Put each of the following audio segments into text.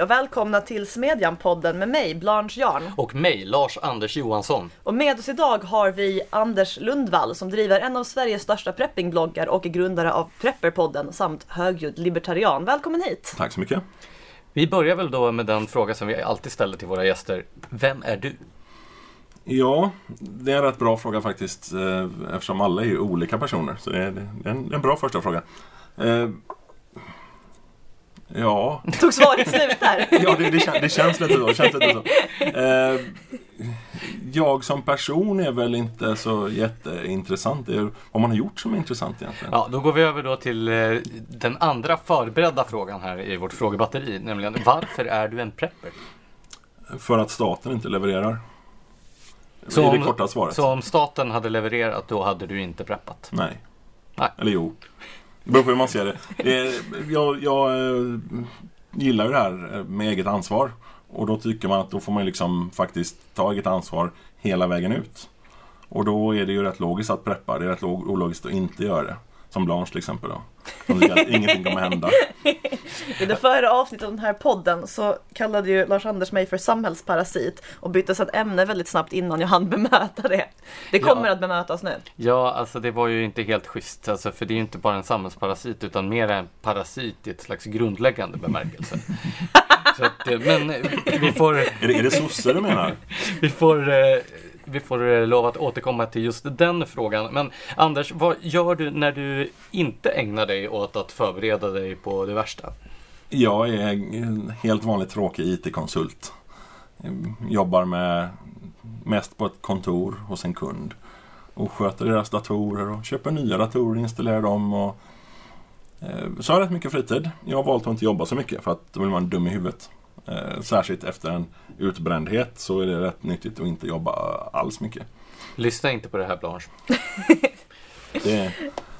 Hej och välkomna till Smedjan-podden med mig, Blanche Jarn. Och mig, Lars-Anders Johansson. Och med oss idag har vi Anders Lundvall som driver en av Sveriges största preppingbloggar och är grundare av Prepperpodden samt högljudd libertarian. Välkommen hit! Tack så mycket. Vi börjar väl då med den fråga som vi alltid ställer till våra gäster. Vem är du? Ja, det är en rätt bra fråga faktiskt eh, eftersom alla är ju olika personer. Så det är, det är en, en bra första fråga. Ja. Tog svaret slut där? ja, det, det, kän, det, känns lite så. Det känns lite så. Eh, jag som person är väl inte så jätteintressant. Det är vad man har gjort som är intressant egentligen. Ja, då går vi över då till eh, den andra förberedda frågan här i vårt frågebatteri. Nämligen varför är du en prepper? För att staten inte levererar. Så är det korta svaret. Så om staten hade levererat då hade du inte preppat? Nej. Nej. Eller jo. Det beror på hur man ser det. Jag, jag eh, gillar ju det här eh, med eget ansvar. Och då tycker man att då får man liksom faktiskt ta eget ansvar hela vägen ut. Och då är det ju rätt logiskt att preppa. Det är rätt ologiskt att inte göra det. Som Blanche till exempel då. Som tycker att ingenting kommer hända. I det förra avsnittet av den här podden så kallade ju Lars-Anders mig för samhällsparasit och bytte sedan ämne väldigt snabbt innan jag hann bemöta det. Det kommer ja. att bemötas nu. Ja, alltså det var ju inte helt schysst. Alltså, för det är ju inte bara en samhällsparasit utan mer en parasit i ett slags grundläggande bemärkelse. att, eh, men vi får... Är det, är det sosse du menar? vi får eh, vi får eh, lov att återkomma till just den frågan. Men Anders, vad gör du när du inte ägnar dig åt att förbereda dig på det värsta? Jag är en helt vanlig tråkig IT-konsult. Jobbar med mest på ett kontor hos en kund. Och sköter deras datorer och köper nya datorer och installerar dem. Och, eh, så har jag rätt mycket fritid. Jag har valt att inte jobba så mycket för att då vill man dum i huvudet. Eh, särskilt efter en utbrändhet så är det rätt nyttigt att inte jobba alls mycket. Lyssna inte på det här Blanche. det,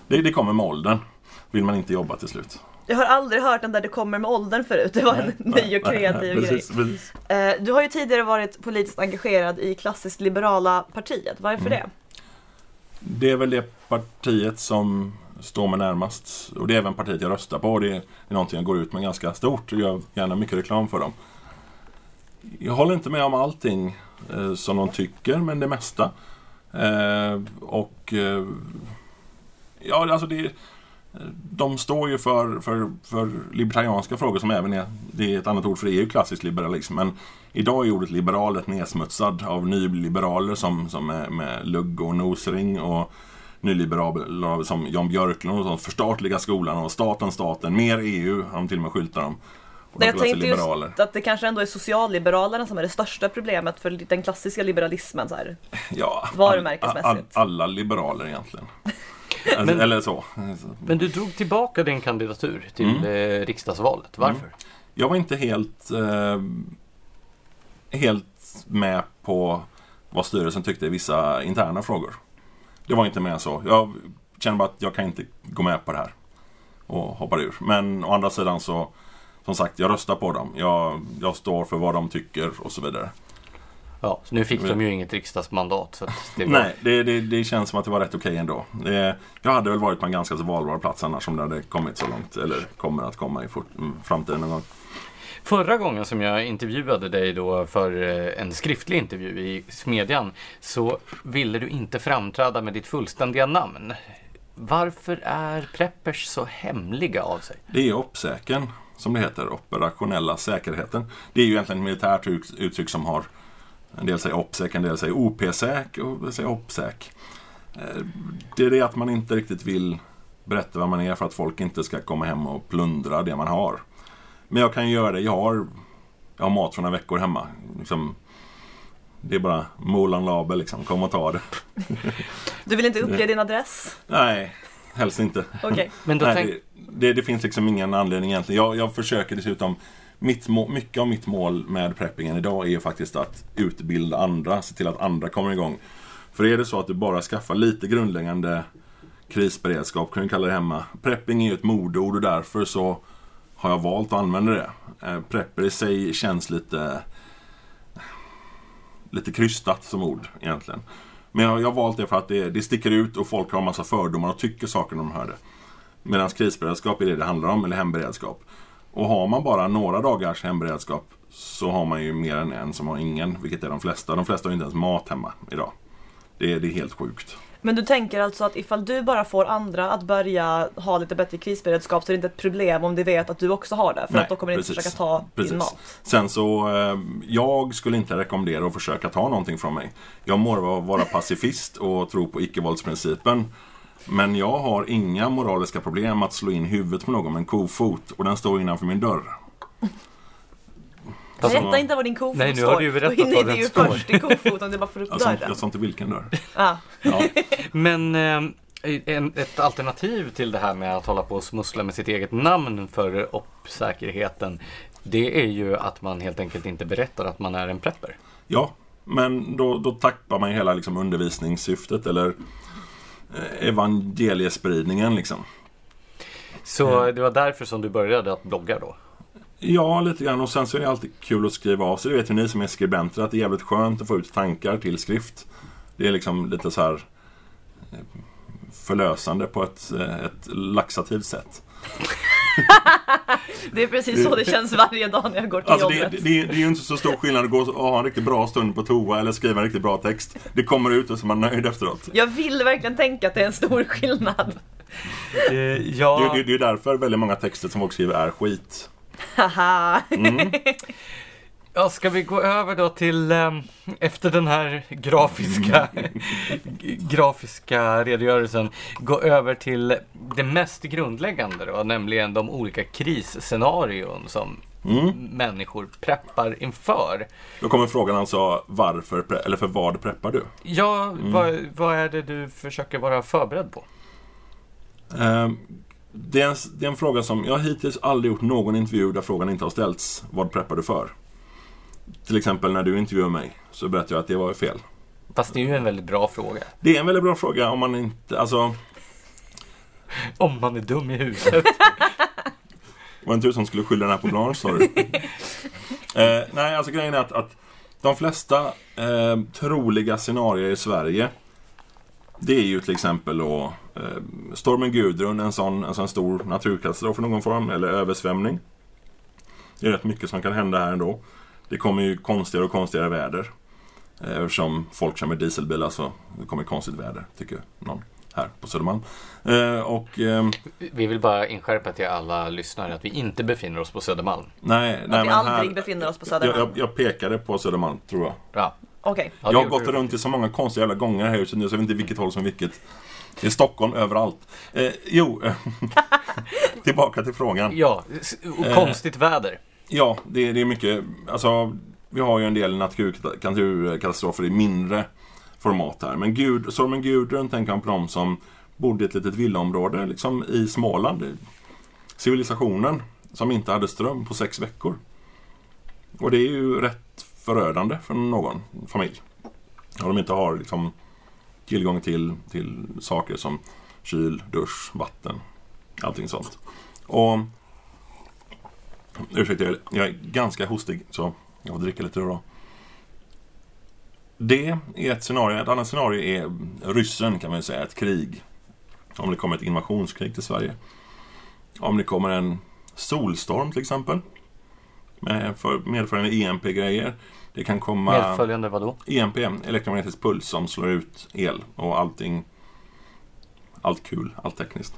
det, det kommer med åldern. Vill man inte jobba till slut. Jag har aldrig hört den där det kommer med åldern förut. Det var nej, en ny och kreativ nej, precis, grej. Precis. Eh, du har ju tidigare varit politiskt engagerad i klassiskt liberala partiet. Varför mm. det? Det är väl det partiet som står mig närmast. Och det är även partiet jag röstar på. Det är, någonting jag går ut med ganska stort och gör gärna mycket reklam för dem. Jag håller inte med om allting eh, som de tycker, men det mesta. Eh, och eh, ja, alltså det de står ju för, för, för libertarianska frågor som även är, det är ett annat ord för det är ju klassisk liberalism. Men idag är ordet liberal nedsmutsad av nyliberaler som, som är med lugg och nosring och nyliberaler som Jan Björklund och sånt, förstatliga skolan och staten, staten, mer EU har de till och med skyltar om. Och jag tänkte just att det kanske ändå är socialliberalerna som är det största problemet för den klassiska liberalismen så här. Ja, varumärkesmässigt. All, all, alla liberaler egentligen. men, Eller så. Men du drog tillbaka din kandidatur till mm. eh, riksdagsvalet. Varför? Mm. Jag var inte helt, eh, helt med på vad styrelsen tyckte i vissa interna frågor. Det var inte mer så. Jag känner bara att jag kan inte gå med på det här. Och hoppar ur. Men å andra sidan så, som sagt, jag röstar på dem. Jag, jag står för vad de tycker och så vidare. Ja, så nu fick de ju inget riksdagsmandat. Så det var... Nej, det, det, det, känns som att det var rätt okej ändå. Det, jag hade väl varit på en ganska så valbar plats annars om det hade kommit så långt. Eller kommer att komma i framtiden någon gång. Förra gången som jag intervjuade dig då för eh, en skriftlig intervju i Smedjan så ville du inte framträda med ditt fullständiga namn. Varför är preppers så hemliga av sig? Det är OPSEKen, som det heter, operationella säkerheten. Det är ju egentligen ett militärt uttryck som har en del säger OPSEC, en del säger OPSEK och en del säger OPSEC. Eh, det är det att man inte riktigt vill berätta vad man är för att folk inte ska komma hem och plundra det man har. Men jag kan göra det. Jag har, jag har mat från några veckor hemma. Liksom, det är bara Molan Label liksom. Kom och ta det. Du vill inte uppge din adress? Nej, helst inte. Okay. Men då Nej, tänk... det, det, det, finns liksom ingen anledning egentligen. Jag, jag försöker dessutom mitt mycket av mitt mål med preppingen idag är faktiskt att utbilda andra, se till att andra kommer igång. För är det så att du bara skaffar lite grundläggande krisberedskap, kan du kalla det hemma. Prepping är ju ett modord och därför så har jag valt att använda det. Eh, prepper i sig känns lite lite krystat som ord egentligen. Men jag, jag har valt det för att det, det sticker ut och folk har en massa fördomar och tycker saker när de hör det. Medan krisberedskap är det det handlar om, eller hemberedskap. Och har man bara några dagars hemberedskap så har man ju mer än en som har ingen, vilket är de flesta. De flesta har ju inte ens mat hemma idag. Det det är helt sjukt. Men du tänker alltså att ifall du bara får andra att börja ha lite bättre krisberedskap så är det inte ett problem om de vet att du också har det. För Nej, att då kommer de inte försöka ta Precis. din mat. Sen så, eh, jag skulle inte rekommendera att försöka ta någonting från mig. Jag må vara- vara pacifist och tro på icke-våldsprincipen. Men jag har inga moraliska problem att slå in huvudet på någon med en kofot och den står innanför min dörr. Alltså- Berätta inte var din kofot Nej, nu står. har du ju berättat hinner var du den ju står. först i kofoten om du bara får upp dörren. jag sa inte vilken dörr. Ja. Ja. Men eh, en, ett alternativ till det här med att hålla på och smussla med sitt eget namn för säkerheten Det är ju att man helt enkelt inte berättar att man är en prepper. ja, men då, då tappar man ju hela liksom, undervisningssyftet eller eh, evangeliespridningen liksom. Så det var därför som du började att blogga då? Ja, lite grann. Och sen så är det alltid kul att skriva av sig. Det vet ju ni som är skribenter att det är jävligt skönt att få ut tankar till skrift. Det är liksom lite så här eh, förlösande på ett, eh, ett laxativt sätt. Det är precis så det känns varje dag när jag går till Alltså det, jobbet. det, det är ju inte så stor skillnad att gå och ha en riktigt bra stund på toa eller skriva en riktigt bra text. Det kommer ut och så är man nöjd efteråt. Jag vill verkligen tänka att det är en stor skillnad. Eh, Det, ja, det, det är därför väldigt många texter som folk skriver är skit. Haha. ja, ska vi gå över då till eh, efter den här grafiska, grafiska redogörelsen, gå över till det mest grundläggande då, nämligen de olika krisscenarion som Mm. människor preppar inför. Då kommer frågan alltså varför, eller för vad preppar du? Ja, vad, vad är det du försöker vara förberedd på? Eh, Det är, en, det är en fråga som, jag har hittills aldrig gjort någon intervju där frågan inte har ställts. Vad preppar du för? Till exempel när du intervjuar mig så berättar jag att det var fel. Fast det är ju en väldigt bra fråga. Det är en väldigt bra fråga om man inte, alltså, Om man är dum i huvudet. det var en tur som skulle skylla den här på Blanche sa du. eh, nej, alltså grejen är att, att de flesta eh, troliga scenarier i Sverige det är ju till exempel då eh, stormen Gudrun, en sån, en sån stor naturkatastrof i någon form, eller översvämning. Det är rätt mycket som kan hända här ändå. Det kommer ju konstigare och konstigare väder. Eh, eftersom folk kör med dieselbilar så det kommer konstigt väder, tycker någon här på Södermalm. Eh, och ehm, Vi vill bara inskärpa till alla lyssnare att vi inte befinner oss på Södermalm. nej, nej Att vi men aldrig här, befinner oss på Södermalm. jag, jag pekade på Södermalm, tror jag. Ja. Det jag har gått runt i så många konstiga jävla gånger här i huset nu så jag vet inte vilket håll som vilket. Det är Stockholm överallt. Eh, jo, tillbaka till frågan. Ja, och Eh. konstigt väder. Ja, det, det är mycket. Alltså, vi har ju en del natur, naturkatastrofer i mindre format här. Men Gud, stormen Gudrun tänker man på de som bodde i ett litet villaområde liksom i Småland. Civilisationen som inte hade ström på sex veckor. Och det är ju rätt förödande för någon familj. Om de inte har liksom, tillgång till, till saker som kyl, dusch, vatten, allting sånt. Och Ursäkta, jag- är ganska hostig så jag får dricka lite då. Det är ett scenario. Ett annat scenario är ryssen kan man ju säga, ett krig. Om det kommer ett invasionskrig till Sverige. Om det kommer en solstorm till exempel. Med för, medföljande EMP-grejer. Det kan komma... Medföljande vadå? EMP, elektromagnetisk puls som slår ut el och allting. Allt kul, allt tekniskt.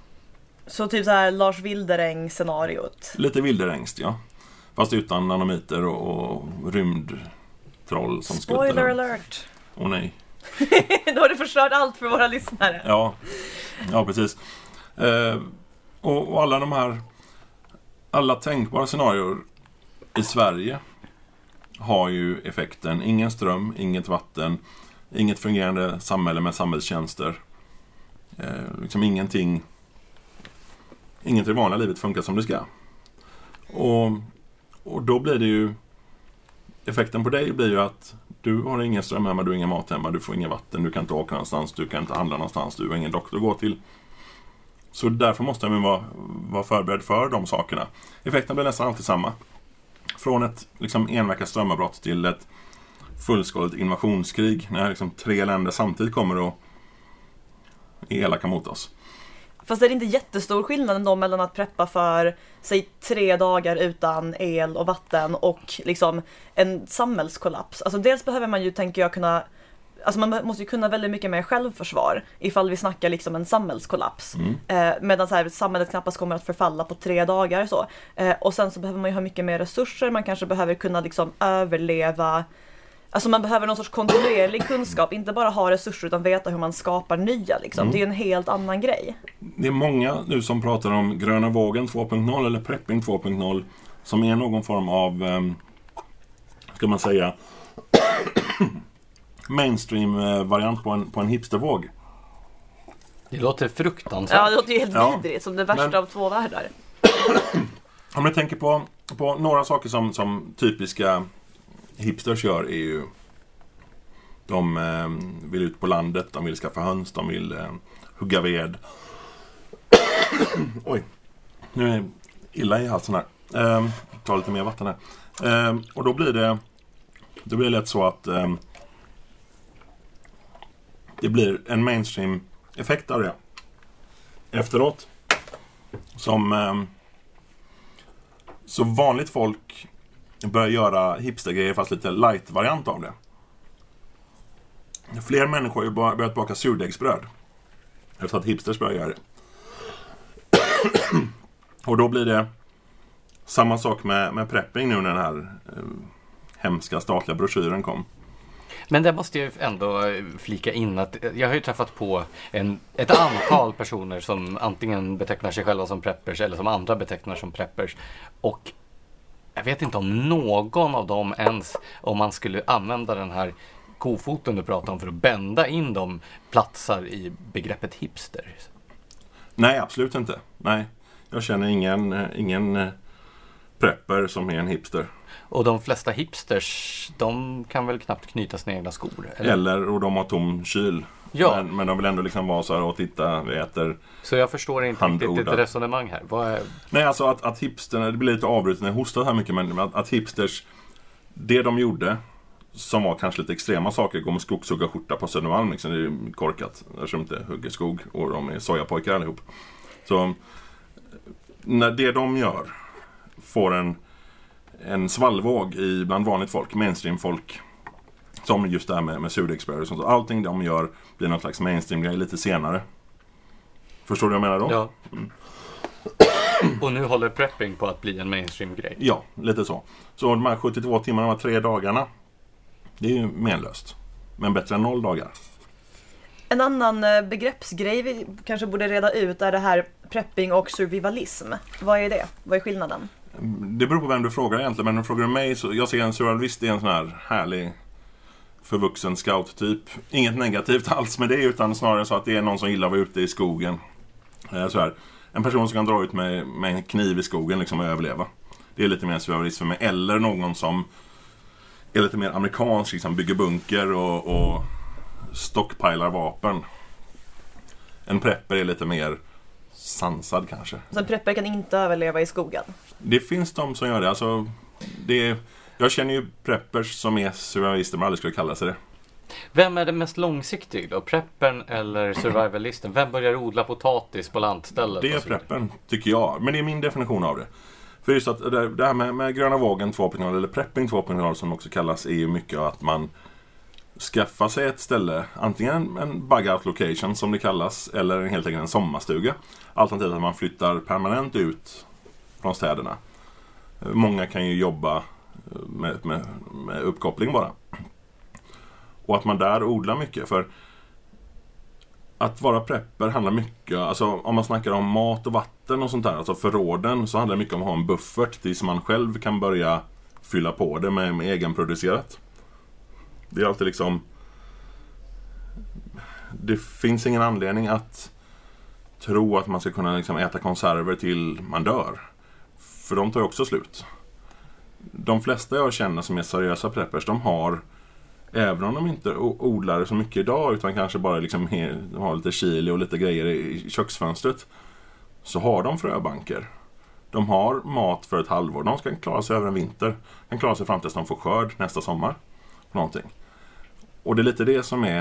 Så typ så här Lars Wildereng-scenariot. Lite vilderängst, ja. Fast utan nanomiter och, och rymdtroll som skuttar Spoiler runt. alert! Åh nej. Då har du förstört allt för våra lyssnare. Ja, ja precis. Eh, och, och alla de här... Alla tänkbara scenarier i Sverige har ju effekten ingen ström, inget vatten, inget fungerande samhälle med samhällstjänster. Eh, liksom ingenting... Inget i det vanliga livet funkar som det ska. Och, och då blir det ju... Effekten på dig blir ju att du har ingen ström hemma, du har ingen mat hemma, du får ingen vatten, du kan inte åka någonstans, du kan inte handla någonstans, du har ingen doktor att gå till. Så därför måste man vara, vara förberedd för de sakerna. Effekten blir nästan alltid samma. Från ett liksom, enveckas strömavbrott till ett fullskaligt invasionskrig när liksom, tre länder samtidigt kommer och är elaka mot oss. Fast är det inte jättestor skillnad ändå mellan att preppa för, säg tre dagar utan el och vatten och liksom en samhällskollaps. Alltså dels behöver man ju, tänker jag, kunna Alltså man måste ju kunna väldigt mycket mer självförsvar ifall vi snackar liksom en samhällskollaps. Mm. Eh, medan så här, samhället knappast kommer att förfalla på tre dagar. Så. Eh, och sen så behöver man ju ha mycket mer resurser, man kanske behöver kunna liksom överleva Alltså man behöver någon sorts kontinuerlig kunskap, inte bara ha resurser utan veta hur man skapar nya. Liksom. Mm. Det är en helt annan grej. Det är många nu som pratar om gröna vågen 2.0 eller prepping 2.0 som är någon form av, um, ska man säga, mainstream-variant på en, på en hipstervåg. Det låter fruktansvärt. Ja, det låter ju helt Ja. vidrigt, som det värsta Men- av två världar. Om jag tänker på, på några saker som, som typiska hipsters gör är ju de eh, vill ut på landet, de vill skaffa höns, de vill eh, hugga ved. Oj, nu är det illa i halsen här. Eh, ta lite mer vatten här. Eh, och då blir det då blir det lätt så att eh, det blir en mainstream-effekt av det efteråt. Som eh, så vanligt folk börjar göra hipstergrejer fast lite light-variant av det. Fler människor har ju börjat baka surdegsbröd. Efter att hipsters börjar göra det. Och då blir det samma sak med, med prepping nu när den här eh, hemska statliga broschyren kom. Men det måste jag ändå eh, flika in att eh, jag har ju träffat på en, ett antal personer som antingen betecknar sig själva som preppers eller som andra betecknar som preppers. Och jag vet inte om någon av dem ens, om man skulle använda den här kofoten du pratar om för att bända in dem, platsar i begreppet hipster. Nej, absolut inte. Nej, jag känner ingen, eh, ingen prepper som är en hipster. Och de flesta hipsters, de kan väl knappt knyta sina egna skor? Eller? Eller, och de har tom kyl. Ja. Men, men de vill ändå liksom vara så här och titta, vi äter Så jag förstår inte riktigt ditt resonemang här. Är... Nej, alltså att, att hipsterna, det blir lite avbrutet när jag hostar här mycket, men att, att hipsters, det de gjorde, som var kanske lite extrema saker, gå med skogshuggarskjorta på Södermalm, liksom, det är ju korkat, eftersom de inte hugger skog och de är sojapojkar allihop. Så, när det de gör får en, en svallvåg i bland vanligt folk, mainstream-folk, som just det här med, med surdegsbröd och sånt. Så Allting de gör blir någon slags mainstream-grej lite senare. Förstår du vad jag menar då? Ja. Och nu håller prepping på att bli en mainstream-grej. Ja, lite så. Så de här 72 timmarna, de här tre dagarna. Det är ju menlöst. Men bättre än noll dagar. En annan eh, begreppsgrej vi kanske borde reda ut är det här prepping och survivalism. Vad är det? Vad är skillnaden? Det beror på vem du frågar egentligen. Men om du frågar mig så jag ser en surrealist i en sån här härlig förvuxen scout-typ. Inget negativt alls med det utan snarare så att det är någon som gillar att vara ute i skogen. Eh, så här. En person som kan dra ut med, med en kniv i skogen liksom och överleva. Det är lite mer surrealist för mig. Eller någon som är lite mer amerikansk, liksom bygger bunker och, och stockpilar vapen. En prepper är lite mer sansad kanske. Så en prepper kan inte överleva i skogen. Det finns de som gör det. Alltså, det är, jag känner ju preppers som är survivalister men aldrig skulle kalla sig det. Vem är det mest långsiktig då? Preppern eller survivalisten? Vem börjar odla potatis på lantstället? Det är preppen, tycker jag. Men det är min definition av det. För just att det det här med, med gröna vågen 2.0 eller prepping 2.0 som också kallas är ju mycket att man skaffa sig ett ställe, antingen en bug out location som det kallas eller helt enkelt en sommarstuga. Alternativt att man flyttar permanent ut från städerna. Många kan ju jobba eh, med, med, med uppkoppling bara. Och att man där odlar mycket. För att vara prepper handlar mycket, alltså om man snackar om mat och vatten och sånt där, alltså förråden, så handlar det mycket om att ha en buffert tills man själv kan börja fylla på det med, med egenproducerat. Det är alltid liksom... Det finns ingen anledning att tro att man ska kunna liksom äta konserver till man dör. För de tar ju också slut. De flesta jag känner som är seriösa preppers, de har Även om de inte odlar odlar så mycket idag utan kanske bara liksom har lite chili och lite grejer i köksfönstret. Så har de fröbanker. De har mat för ett halvår. De ska klara sig över en vinter. De kan klara sig fram tills de får skörd nästa sommar. Någonting. Och det är lite det som är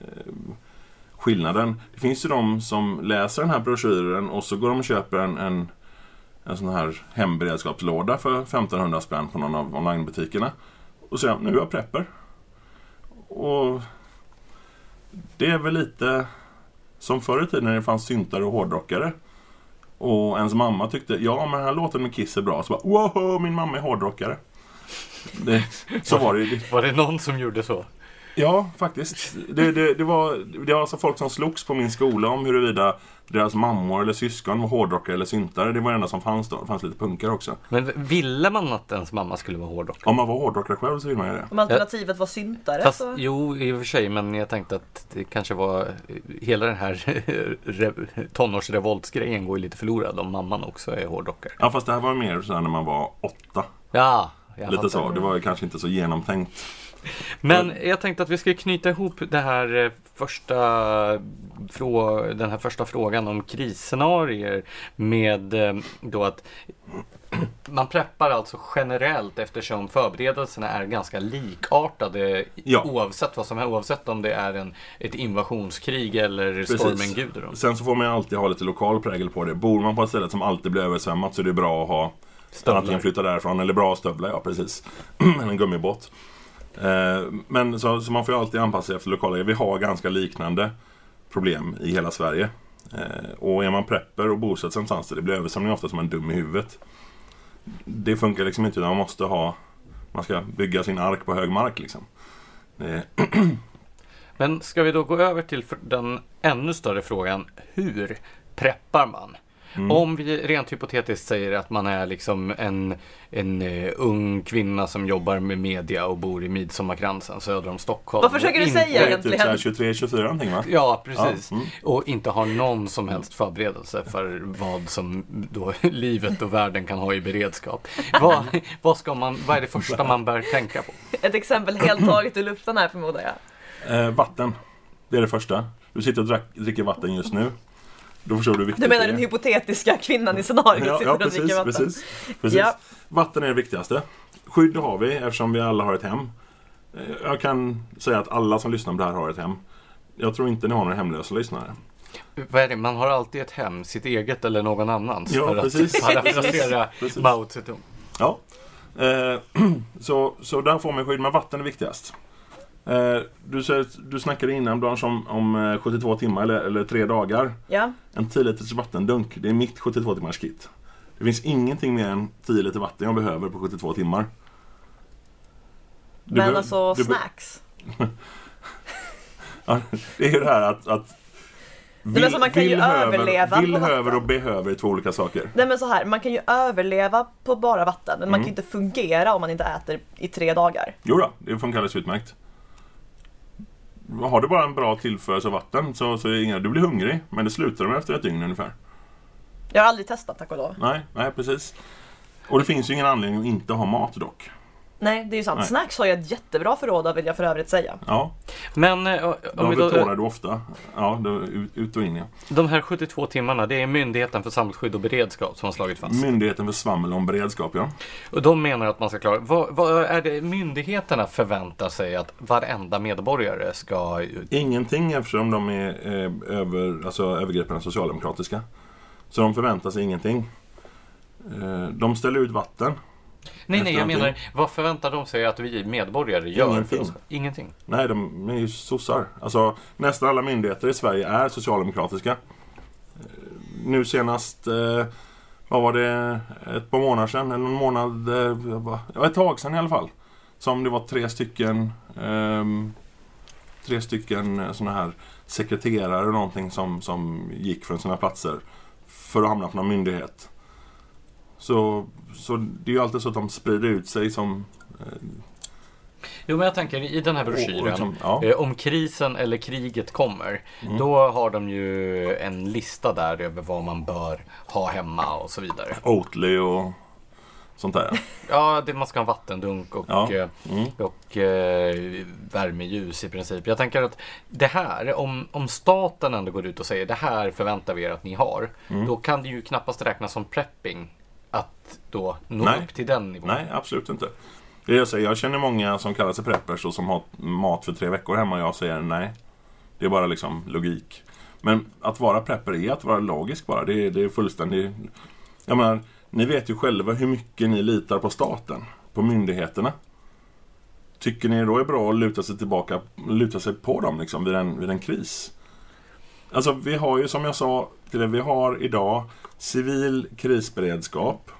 eh, skillnaden. Det finns ju de som läser den här broschyren och så går de och köper en, en, en sån här hemberedskapslåda för 1500 spänn på någon av onlinebutikerna. Och säger nu är jag prepper. Och det är väl lite som förr i tiden när det fanns syntare och hårdrockare. Och ens mamma tyckte, ja men den här låten med Kiss är bra. Så bara, wow, min mamma är hårdrockare. Det, så var det ju. Var det någon som gjorde så? Ja, faktiskt. Det, det, det, var, det var alltså folk som slogs på min skola om huruvida deras mammor eller syskon var hårdrockare eller syntare. Det var det enda som fanns då. Det fanns lite punkare också. Men ville man att ens mamma skulle vara hårdrockare? Om man var hårdrockare själv så vill man ju det. Om alternativet var syntare Fast, så... jo, i och för sig, men jag tänkte att det kanske var hela den här re- tonårsrevoltsgrejen går ju lite förlorad om mamman också är hårdrockare. Ja, fast det här var mer så här när man var åtta. Ja, jag Lite fattar. så. Det var ju kanske inte så genomtänkt. Men jag tänkte att vi ska knyta ihop det här eh, första den här första frågan om krisscenarier med eh, då att man preppar alltså generellt eftersom förberedelserna är ganska likartade Ja. oavsett vad som är, oavsett om det är en, ett invasionskrig eller Precis. stormen Gudrun. Sen så får man alltid ha lite lokal prägel på det. Bor man på ett ställe som alltid blir översvämmat så är det bra att ha Stövlar. Antingen flytta därifrån eller bra stövlar, ja precis. en gummibåt. Eh, men så, så man får ju alltid anpassa sig efter lokala. Vi har ganska liknande problem i hela Sverige. Eh, och är man prepper och bosätter någonstans där det blir översvämning ofta som en dum i huvudet. Det funkar liksom inte utan man måste ha Man ska bygga sin ark på hög mark liksom. Eh, men ska vi då gå över till den ännu större frågan. Hur preppar man? Mm. Om vi rent hypotetiskt säger att man är liksom en, en eh, ung kvinna som jobbar med media och bor i Midsommarkransen söder om Stockholm. Vad försöker du säga det är egentligen? typ 23-24 någonting va? Ja, precis. Ja, mm. Och inte har någon som helst förberedelse för vad som då livet och världen kan ha i beredskap. Vad, vad, ska man, vad är det första man bör tänka på? Ett exempel helt taget ur luften här förmodar jag. Eh, vatten. Det är det första. Du sitter och drack, dricker vatten just nu. Då förstår du hur viktigt Du menar den hypotetiska kvinnan i scenariot Ja, sitter ja precis, vatten? precis, precis. Ja. Vatten är det viktigaste. Skydd har vi eftersom vi alla har ett hem. Eh, Jag kan säga att alla som lyssnar på det här har ett hem. Jag tror inte ni har några hemlösa lyssnare. Vad är det? Man har alltid ett hem, sitt eget eller någon annans. Ja, för precis. att parafrasera. Mao Zedong. Ja. Eh, så, så där får man skydd, men vatten är viktigast. Eh, du, du snackade innan Blanche om, om eh, 72 timmar eller, eller tre dagar. Ja. En 10 liters vattendunk, det är mitt 72 timmars kit. Det finns ingenting mer än 10 liter vatten jag behöver på 72 timmar. Du Men alltså snacks. Ja, det är ju det här att, att men alltså, man kan ju överleva vill höver och behöver är två olika saker. Nej men så här, man kan ju överleva på bara vatten men man Mm. kan ju inte fungera om man inte äter i tre dagar. Jo då, det funkar alldeles utmärkt. Har du bara en bra tillförsel av vatten så, så är inga, du blir hungrig, men det slutar med efter ett dygn ungefär. Jag har aldrig testat tack och lov. Nej, nej precis. Och det finns ju ingen anledning att inte ha mat dock. Nej, det är ju sant. Nej. Snacks har jag ett jättebra förråd av vill jag för övrigt säga. Ja, Men eh, vi då, betonar du ofta. Ja, då, ut, ut och in ja. de här 72 timmarna, det är Myndigheten för samhällsskydd och beredskap som har slagit fast. Myndigheten för svammel om beredskap ja. Och de menar att man ska klara... Vad, vad är det myndigheterna förväntar sig att varenda medborgare ska... Ingenting eftersom de är eh, över, alltså, övergreppen socialdemokratiska. Så de förväntar sig ingenting. Eh, de ställer ut vatten. Nej, nej, jag menar, vad förväntar de sig att vi medborgare gör? Ingenting. Ingenting. Nej, de är ju sossar. Alltså, nästan alla myndigheter i Sverige är socialdemokratiska. Eh, Nu senast, eh, vad var det, ett par månader sedan, eller någon månad, eh, ett tag sedan i alla fall. Som det var tre stycken, ehm, tre stycken sådana här sekreterare och någonting som, som gick från sina platser för att hamna på någon myndighet. Så, så det är ju alltid så att de sprider ut sig som... eh, Jo, men jag tänker i den här broschyren. liksom, ja. Eh, Om krisen eller kriget kommer, Mm. då har de ju en lista där över vad man bör ha hemma och så vidare. Oatly och sånt där. Ja, det, man ska ha en vattendunk och, Ja. eh, Mm. och eh, värmeljus i princip. Jag tänker att det här, om, om staten ändå går ut och säger det här förväntar vi er att ni har, Mm. då kan det ju knappast räknas som prepping att då nå Nej. upp till den nivån. Nej, absolut inte. Det jag, säger, jag känner många som kallar sig preppers och som har mat för tre veckor hemma och jag säger nej. Det är bara liksom logik. Men att vara prepper är att vara logisk bara. Det är, det är fullständigt... Jag menar, ni vet ju själva hur mycket ni litar på staten, på myndigheterna. Tycker ni då är bra att luta sig tillbaka, luta sig på dem liksom vid en, vid en kris? Alltså vi har ju som jag sa till er, vi har idag civil krisberedskap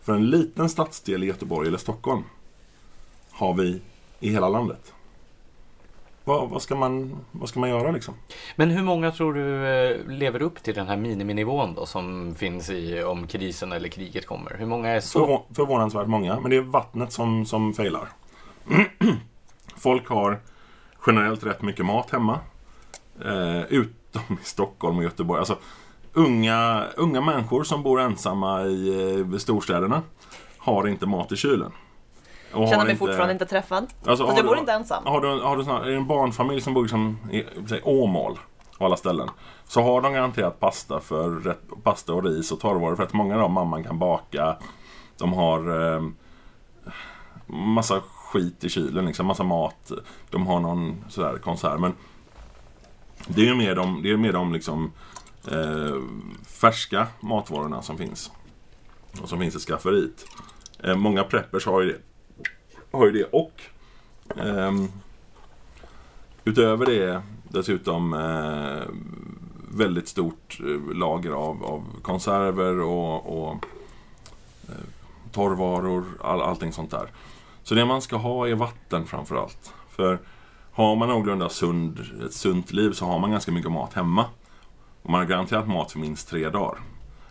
för en liten stadsdel i Göteborg eller Stockholm. Har vi i hela landet. Vad, vad, ska, man, vad ska man göra liksom? Men hur många tror du eh, lever upp till den här miniminivån då som finns i om krisen eller kriget kommer? Hur många är så? Förvå förvånansvärt många, men det är vattnet som, som failar. Folk har generellt rätt mycket mat hemma. Eh, utom i Stockholm och Göteborg. Alltså, unga, unga människor som bor ensamma i eh, storstäderna har inte mat i kylen. Och Känner mig inte- fortfarande inte träffad. Alltså, Fast har jag du- bor inte ensam. Har du, har du sån här, är det en barnfamilj som bor liksom i säg, Åmål och alla ställen. Så har de garanterat pasta, för rätt, pasta och ris och torrvaror för att många av dem mamman kan baka. De har eh, massa skit i kylen, liksom, massa mat. De har någon sådär konserv. Men det är ju mer de, det är mer de liksom, eh, färska matvarorna som finns. Och som finns i skafferiet. Eh, många preppers har ju det. Har ju det och ehm, utöver det dessutom eh, väldigt stort eh, lager av, av konserver och, och eh, torrvaror, all, allting sånt där. Så det man ska ha är vatten framförallt. För har man någorlunda sund, ett sunt liv så har man ganska mycket mat hemma. Och man har garanterat mat för minst tre dagar.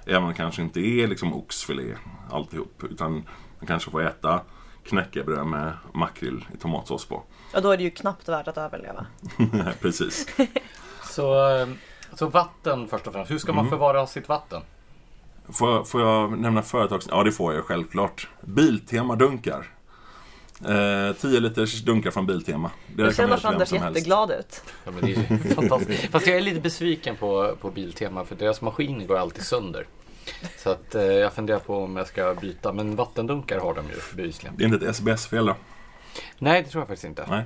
Även om det kanske inte är liksom oxfilé alltihop. Utan man kanske får äta knäckebröd med makrill i tomatsås på. Ja, då är det ju knappt värt att överleva. Precis. Så, eh, så vatten först och främst. Hur ska man Mm. förvara sitt vatten? Får jag, får jag nämna företags... Ja, det får jag självklart. Biltema dunkar. Eh, 10 liters dunkar från Biltema. Det ser vem Anders helst. jätteglad ut. Ja, men det är ju fantastiskt. Fast jag är lite besviken på, på Biltema för deras maskiner går alltid sönder. Så att, eh, jag funderar på om jag ska byta. Men vattendunkar har de ju bevisligen. Det är inte ett SBS-fel då? Nej, det tror jag faktiskt inte. Nej.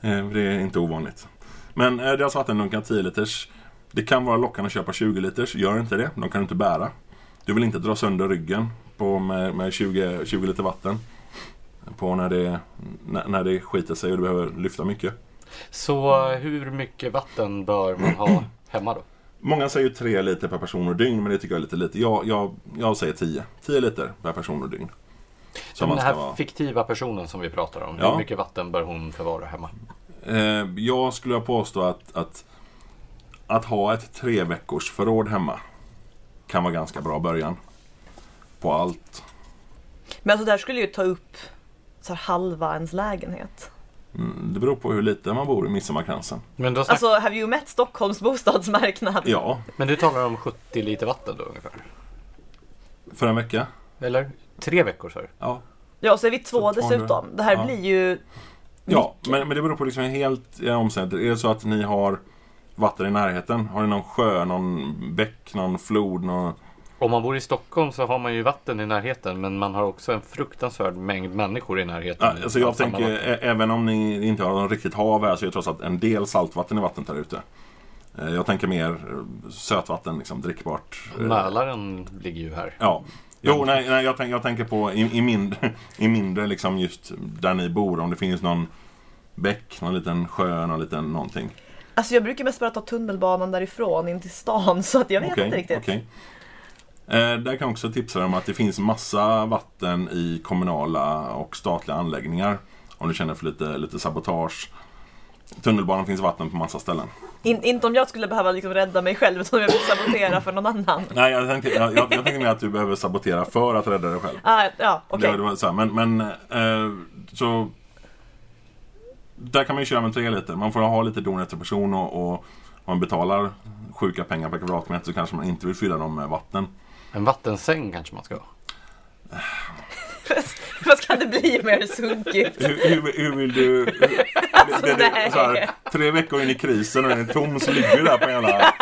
Eh, det är inte ovanligt. Men eh, deras vattendunkar 10 liters. Det kan vara lockande att köpa 20 liters. Gör inte det. De kan du inte bära. Du vill inte dra sönder ryggen på med, med 20, 20 liter vatten. På när det, när, när det skiter sig och du behöver lyfta mycket. Så eh, hur mycket vatten bör man ha hemma då? Många säger ju 3 liter per person och dygn, men det tycker jag är lite lite. Jag, jag, jag säger 10. 10 liter per person och dygn. Som den man här ska vara. fiktiva personen som vi pratar om. Ja. Hur mycket vatten bör hon förvara hemma? Eh, jag skulle påstå att, att att ha ett tre veckors förråd hemma kan vara ganska bra början. På allt. Men alltså det här skulle ju ta upp så här halva ens lägenhet. Mm, det beror på hur lite man bor i Midsommarkransen. Men, då snack... Alltså, have you met Stockholms bostadsmarknad? Ja, men du talar om 70 liter vatten då ungefär? för en vecka. Eller? Tre veckor du? Ja, Ja, så är vi två Så 200. dessutom. Det här Ja. blir ju... ja men, men det beror på liksom helt eh, omständigheter. Är det så att ni har vatten i närheten? Har ni någon sjö, någon bäck, någon flod? Någon... Om man bor i Stockholm så har man ju vatten i närheten men man har också en fruktansvärd mängd människor i närheten. Ja, alltså jag tänker, vatten. även om ni inte har någon riktigt hav här så är det trots allt en del saltvatten i vattnet där ute. Eh, Jag tänker mer eh, sötvatten, liksom drickbart. Eh, Mälaren ligger ju här. Ja. Jo, nej, nej jag, tänk, jag tänker på i, i, mindre, i mindre liksom just där ni bor. Om det finns någon bäck, någon liten sjö, någon liten någonting. Alltså jag brukar mest bara ta tunnelbanan därifrån in till stan så att jag vet Okej, inte riktigt. okej. Eh, där kan jag också tipsa om att det finns massa vatten i kommunala och statliga anläggningar. Om du känner för lite, lite sabotage. Tunnelbanan finns vatten på massa ställen. In, inte om jag skulle behöva liksom rädda mig själv utan om jag vill sabotera för någon annan. Nej, jag tänkte, jag, jag, jag tänkte mer att du behöver sabotera för att rädda dig själv. Ah, ja, okej. Det, det var så här, men, men eh, så... Där kan man ju köra med tre liter. Man får ha lite don efter person och, och om man betalar sjuka pengar per kvadratmeter så kanske man inte vill fylla dem med vatten. En vattensäng kanske man ska ha. Vad ska det bli mer sunkigt? Hur, hur, hur vill du... Hur, det, det, det, så här, tre veckor in i krisen och den är tom så ligger det där på en jävla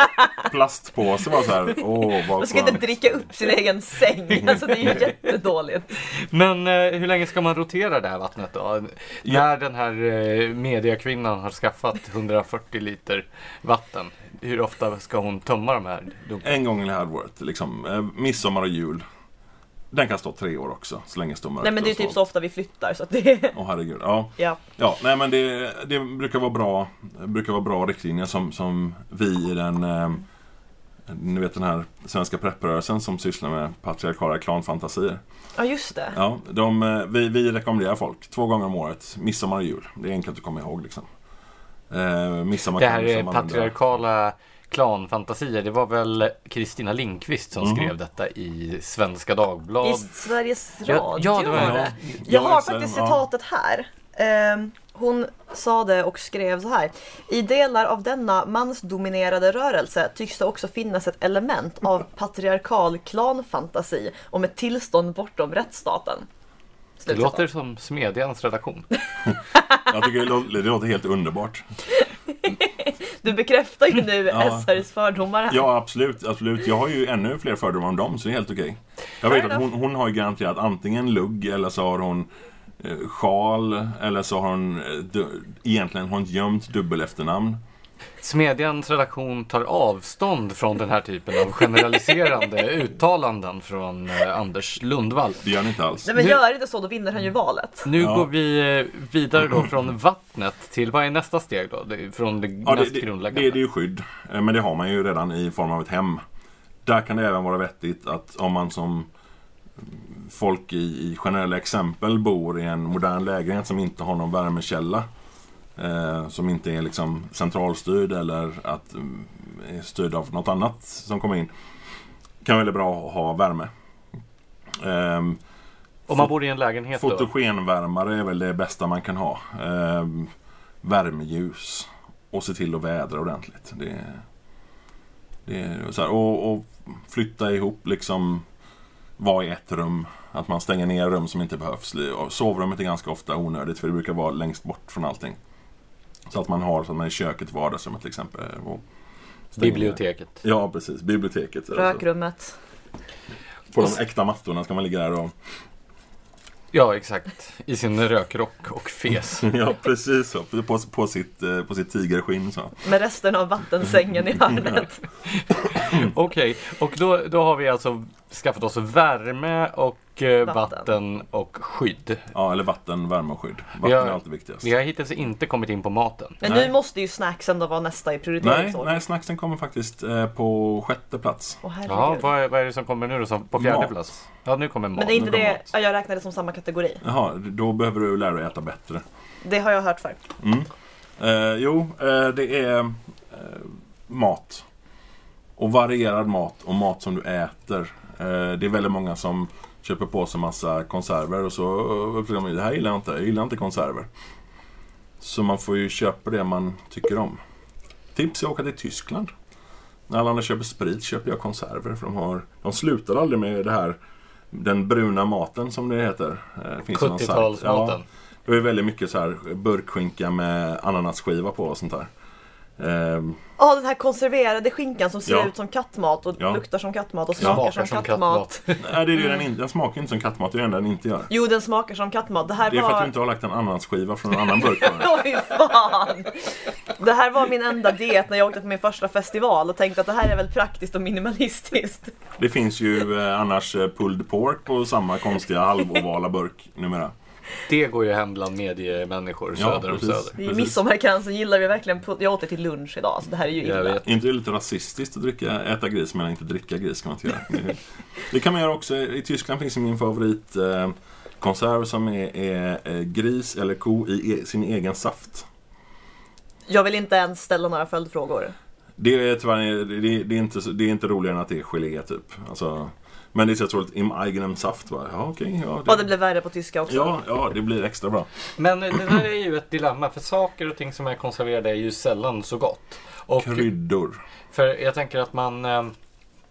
plastpåse. Bara så här, åh vad Man ska inte dricka upp sin egen säng. Alltså det är ju jättedåligt. Men eh, hur länge ska man rotera det här vattnet då? När den här eh, mediakvinnan har skaffat 140 liter vatten, hur ofta ska hon tömma de här dunkarna? En gång i halvåret, liksom. Eh, midsommar och jul. Den kan stå tre år också, så länge det står mörkt Nej men det är typ så ofta vi flyttar så att det... Åh herregud. Ja. Ja. Ja, nej men det, det brukar vara bra brukar vara bra riktlinjer som, som vi i den eh, ni vet den här svenska prepprörelsen som sysslar med patriarkala klanfantasier. ja just det. Ja, de, eh, vi, vi rekommenderar folk två gånger om året, midsommar och jul. Det är enkelt att komma ihåg liksom. Eh, midsommar Det här är patriarkala klanfantasier. Det var väl Kristina Lindqvist som Mhm. skrev detta i Svenska Dagbladet. I Sveriges Ja, Radio ja, det var- Ja, det. Jag har faktiskt ja. citatet här. Ehm, hon sa det och skrev så här. I delar av denna mansdominerade rörelse tycks det också finnas ett element av patriarkal klanfantasi om ett tillstånd bortom rättsstaten. Det låter som Smedjans redaktion. Jag tycker det låter, det låter helt underbart. Du bekräftar ju nu Ja. SRs fördomar här. Ja, absolut, absolut. Jag har ju ännu fler fördomar om dem, så det är helt okej. Jag vet att hon, hon har ju garanterat antingen lugg eller så har hon eh, sjal eller så har hon eh, du, egentligen har hon gömt dubbel efternamn. Smedjans redaktion tar avstånd från den här typen av generaliserande uttalanden från eh, Anders Lundvall. Det gör ni inte alls. Nej men gör inte så, då vinner han ju valet. Nu Ja. går vi eh, vidare då från vattnet till, vad är nästa steg då? Det Från det Ja, det, mest det, det, grundläggande. det är ju skydd, eh, men det har man ju redan i form av ett hem. Där kan det även vara vettigt att om man som folk i, i generella exempel bor i en modern lägenhet som inte har någon värmekälla. Eh, som inte är liksom centralstyrd eller att mm, är styrd av något annat som kommer in. Kan väldigt bra att ha värme. Ehm, Om man bor i en lägenhet då? Fotogenvärmare är väl det bästa man kan ha. Ehm, värmeljus. Och se till att vädra ordentligt. Det, det så här, och, och flytta ihop liksom. Vara i ett rum. Att man stänger ner rum som inte behövs. Sovrummet är ganska ofta onödigt för det brukar vara längst bort från allting. Så att man har så att man är i köket, vardagsrummet till exempel. Ner. Biblioteket. Ja, precis. Biblioteket. Alltså. Rökrummet. På de äkta mattorna ska man ligga där och Ja, exakt. I sin rökrock och fes. Ja, precis så. På, på, sitt, eh, på sitt tigersskinn så. Med resten av vattensängen i hörnet. Okej, och då, då har vi alltså skaffat oss värme och eh, Vatten. vatten. och skydd. Ja, eller vatten, värme och skydd. Vatten har- är alltid viktigast. Vi har hittills inte kommit in på maten. Men Nej. nu måste ju snacksen då vara nästa i Nej, prioriteringsordning. nej, snacksen kommer faktiskt eh, på sjätte plats. Åh. Ja, vad är, vad är det som kommer nu då som på fjärde Mat. plats? Ja, nu kommer mat. Men det är inte det, mat. ja, jag räknade som samma kategori. Jaha, då behöver du lära dig äta bättre. Det har jag hört för. Mm. Eh, jo, eh, det är eh, mat. Och varierad mat och mat som du äter. Eh, det är väldigt många som köper på sig massa konserver och så upptäcker de det här gillar jag inte, jag gillar inte konserver. Så man får ju köpa det man tycker om. Tips är att åka till Tyskland. När alla andra köper sprit köper jag konserver för de har De slutar aldrig med det här Den bruna maten som det heter. Eh, finns ju någon sajt. 70-talsmaten. Det är väldigt mycket så här burkskinka med ananasskiva på och sånt där. Ehm, Ja, den här konserverade skinkan som ser Ja. ut som kattmat och Ja. luktar som kattmat och Smakar smakar som, som kattmat. nej, det är det den, in, den smakar inte som kattmat, det är det enda den inte gör. Jo, den smakar som kattmat. Det här Det är för att var... du inte har lagt en ananasskiva från en annan burk fy fan! Det här var min enda diet när jag åkte på min första festival och tänkte att det här är väl praktiskt och minimalistiskt. Det finns ju eh, annars eh, pulled pork på samma konstiga halvovala burk numera. Det går ju hem bland mediemänniskor Ja, söder om precis. söder. Det är Precis. midsommarkransen gillar vi verkligen. På... Jag åt det till lunch idag, så det här är ju illa. vet. Inte det lite rasistiskt att dricka, äta gris men inte dricka gris kan man inte göra. Det, kan man göra också. I Tyskland finns min favorit eh, konserv som är, är eh, gris eller ko i e, sin egen saft. Jag vill inte ens ställa några följdfrågor. Det är tyvärr det, det är inte, det är inte roligare än att det är gelé typ. Alltså, men det är så otroligt im eigenem saft. Va? Ja, okej. ja, Och det blev värre på tyska också. ja, ja, det blir extra bra. Men det där är ju ett dilemma för saker och ting som är konserverade är ju sällan så gott. Och Kryddor. för jag tänker att man eh,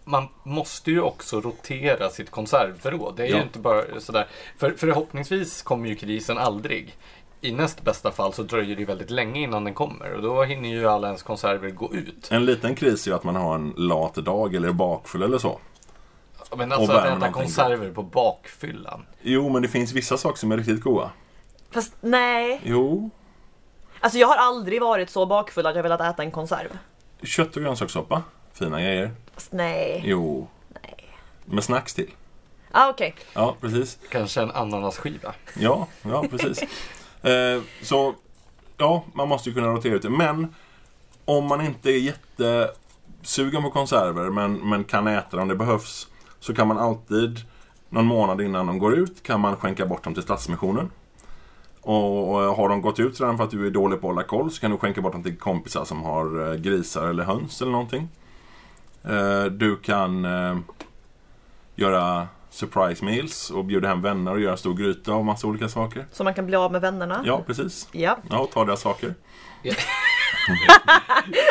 man måste ju också rotera sitt konservförråd. Det är Ja. ju inte bara sådär. För förhoppningsvis kommer ju krisen aldrig. i näst bästa fall så dröjer det väldigt länge innan den kommer och då hinner ju alla ens konserver gå ut. En liten kris är ju att man har en lat dag eller är bakfull eller så. Men alltså att äta konserver på bakfyllan. Jo, men det finns vissa saker som är riktigt goda. Fast nej. Jo, Alltså jag har aldrig varit så bakfull att jag velat äta en konserv. kött och grönsakssoppa. Fina grejer. Fast nej. Jo. Med snacks till. Ah, okej. Ja, precis. Kanske en ananasskiva. Ja, ja precis. eh, så, ja, man måste ju kunna rotera ut det. Men om man inte är jättesugen på konserver men, men kan äta det om det behövs så kan man alltid någon månad innan de går ut kan man skänka bort dem till Stadsmissionen. Och och har de gått ut redan för att du är dålig på att hålla koll så kan du skänka bort dem till kompisar som har eh, grisar eller höns eller någonting. Eh, Du kan eh, göra surprise meals och bjuda hem vänner och göra stor gryta av massa olika saker. Så man kan bli av med vännerna. Ja, precis. Ja. Ja, och ta deras saker.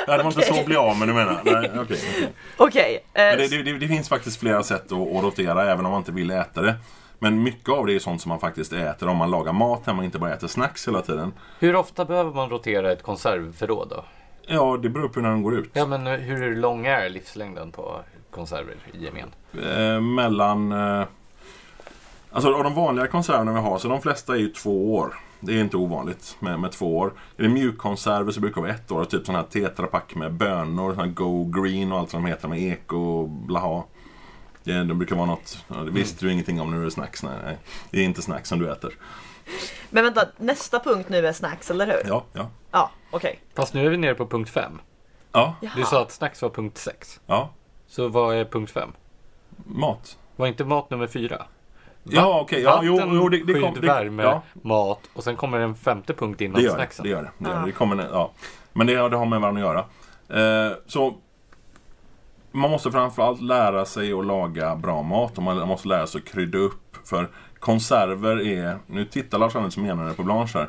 Nej, det var inte så bli av med du menar. Nej, okej. okej. Okej. eh, Men det, det, det finns faktiskt flera sätt att, att rotera även om man inte vill äta det. Men mycket av det är sånt som man faktiskt äter om man lagar mat hemma och inte bara äter snacks hela tiden. Hur ofta behöver man rotera ett konservförråd då? Ja, det beror på när de går ut. Ja men hur lång är livslängden på konserver i gemen? Eh, mellan... Eh, alltså av de vanliga konserverna vi har, så de flesta är ju två år. Det är inte ovanligt med, med två år. Är det mjukkonserver så brukar det vara ett år. Typ sån här tetrapack med bönor, sån här Go Green och allt vad de heter med eko och blaha. Det, det brukar vara något, ja, det visste du ingenting om när du är snacks. Nej, nej. Det är inte snacks som du äter. Men vänta, nästa punkt nu är snacks, eller hur? Ja, ja. Ja, okej. Fast nu är vi nere på punkt 5. Ja, Jaha. Du sa att snacks var punkt 6. ja. Så vad är punkt 5? Mat. Var inte mat nummer 4? Ja, okej. Ja, jo, Vatten, jo, det, det, skydd, det, värme, ja, mat och sen kommer en femte punkt innan det gör det. snacksen. Det gör det. det, gör det. Ah. det kommer, ja. Men det, det har med varandra att göra. Eh, så man måste framförallt lära sig att laga bra mat och man måste lära sig att krydda upp. För konserver är... Nu tittar Lars som menande på Blanche här.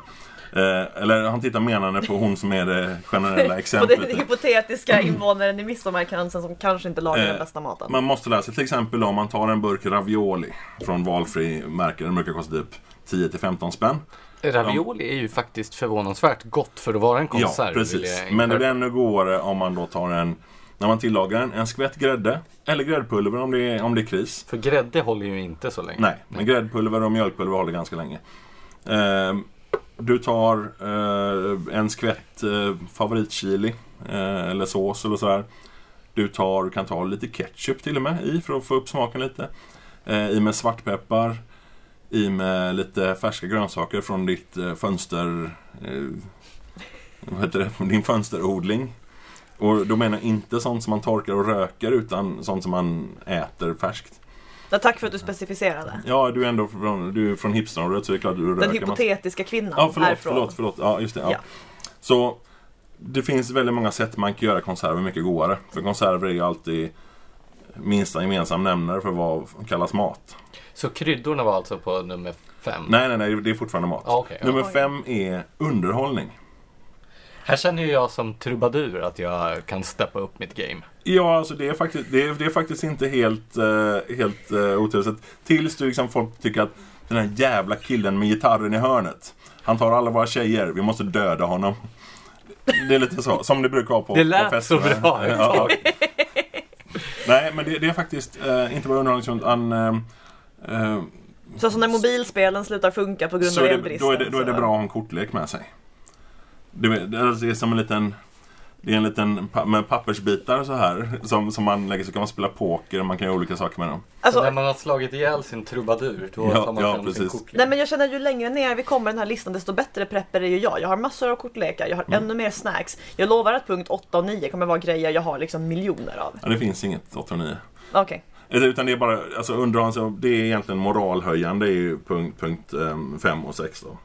Eh, eller han tittar menande på hon som är det generella På exemplet. den hypotetiska invånaren i Midsommarkransen som kanske inte lagar den Eh, bästa maten. Man måste lära sig till exempel om man tar en burk ravioli från valfri märke. Den brukar kosta typ 10-15 spänn. Ravioli är ju faktiskt förvånansvärt gott för att vara en konserv. Ja, precis. Men det blir ännu godare om man då tar en, när man tillagar en, en skvätt grädde. Eller gräddpulver om det är, om det är kris. För grädde håller ju inte så länge. Nej, men gräddpulver och mjölkpulver håller ganska länge. Ehm, du tar eh, en skvätt eh, favoritchili eh, eller sås eller sådär. Du, tar, du kan ta lite ketchup till och med i för att få upp smaken lite. Eh, I med svartpeppar. I med lite färska grönsaker från ditt eh, fönster... Eh, vad heter det? Din fönsterodling. Och då menar jag inte sånt som man torkar och röker utan sånt som man äter färskt. Ja, tack för att du specificerade. Ja, du är ändå från, du är från hipsterområdet så det är klart du Den röker massa. hypotetiska kvinnan Ja, förlåt, härifrån. förlåt, förlåt. Ja, just det. Ja. Ja. Så det finns väldigt många sätt man kan göra konserver mycket godare. För konserver är ju alltid minsta gemensam nämnare för vad kallas mat. Så kryddorna var alltså på nummer fem? Nej, nej, nej, det är fortfarande mat. Okej, ja. Nummer fem är underhållning. Här känner ju jag som trubadur att jag kan steppa upp mitt game. Ja, alltså det är faktiskt, det är, det är faktiskt inte helt, uh, helt uh, otroligt. Tills du liksom folk tycker att den här jävla killen med gitarren i hörnet. Han tar alla våra tjejer, vi måste döda honom. Det är lite så, som det brukar vara på Det på lät fester. så bra Ja. Nej, men det, det är faktiskt uh, inte bara underhållning utan uh, uh, Så som när mobilspelen slutar funka på grund så av det, elbristen. då, är det, då är det så- bra att ha en kortlek med sig. Det, är- det är som en liten det är en liten med pappersbitar så här som, som man lägger så kan man spela poker och man kan göra olika saker med dem. Så Alltså, när man har slagit ihjäl sin trubadur, då Ja, tar man ja, fram sin precis. kortlek. Nej men jag känner ju längre ner vi kommer den här listan desto bättre prepper är ju jag. Jag har massor av kortlekar, jag har Mm. ännu mer snacks. Jag lovar att punkt 8 och 9 kommer vara grejer jag har liksom miljoner av. Ja, det finns inget 8 och 9. Okej. Utan det är bara, alltså underhållning, så det är egentligen moralhöjande, det är ju punkt 5 punkt, 5 och 6 då.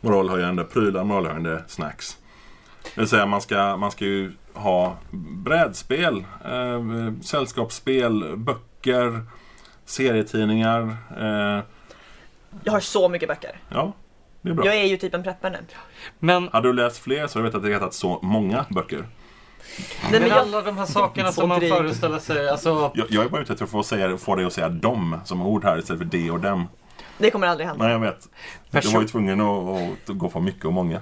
Moralhöjande prylar, moralhöjande snacks. Det vill säga man ska, man ska ju ha brädspel, eh, sällskapsspel, böcker, serietidningar. Eh, Jag har så mycket böcker. ja, det är bra. Jag är ju typ en prepper nu. Men, Hade du läst fler så hade du vetat att det hetat så många böcker. Nej, men alla de här sakerna som man föreställer sig, alltså Jag, jag är bara ute efter att få, säga, få dig att säga dom som ord här istället för det och dem. Det kommer aldrig hända. Nej, jag vet. Person- var ju tvungen att, att gå på mycket och många.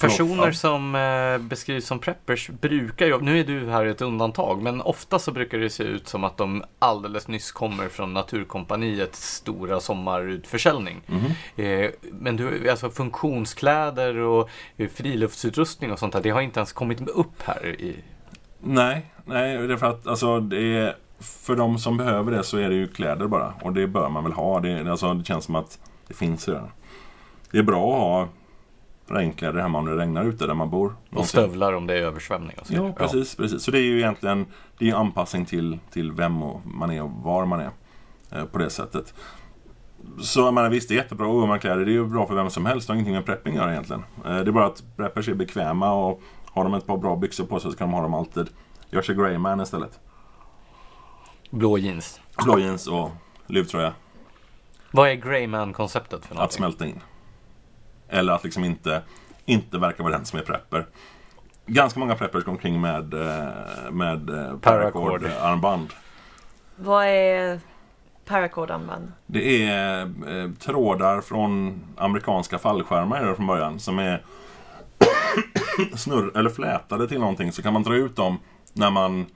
Personer som eh, beskrivs som preppers brukar ju, nu är du här ett undantag, men ofta så brukar det se ut som att de alldeles nyss kommer från Naturkompaniets stora sommarutförsäljning. Mhm. Eh, men du, alltså funktionskläder och eh, friluftsutrustning och sånt där, det har inte ens kommit upp här i... Nej, nej, det är för att alltså, det är, för de som behöver det så är det ju kläder bara. Och det bör man väl ha. Det, alltså, det känns som att det finns redan. Det är bra att ha regnkläder hemma om det regnar ute där man bor. Och stövlar om det är översvämning och så Ja, precis, precis. Så det är ju egentligen det är anpassning till, till vem och man är och var man är. Eh, på det sättet. Så jag menar, visst, det är jättebra att man kläder. Det är ju bra för vem som helst. Det har ingenting med prepping att göra egentligen. Eh, det är bara att preppers är bekväma och har de ett par bra byxor på sig så kan de ha dem alltid. Gör sig Greyman istället. Blå jeans. Blå jeans och luvtröja. Vad är Greyman-konceptet för Att någonting? smälta in. Eller att liksom inte, inte verka vara den som är prepper. Ganska många preppers går omkring med, eh, med eh, Paracord. paracord-armband. Vad är paracord-armband? Det är eh, trådar från amerikanska fallskärmar från början som är snurr eller flätade till någonting så kan man dra ut dem när man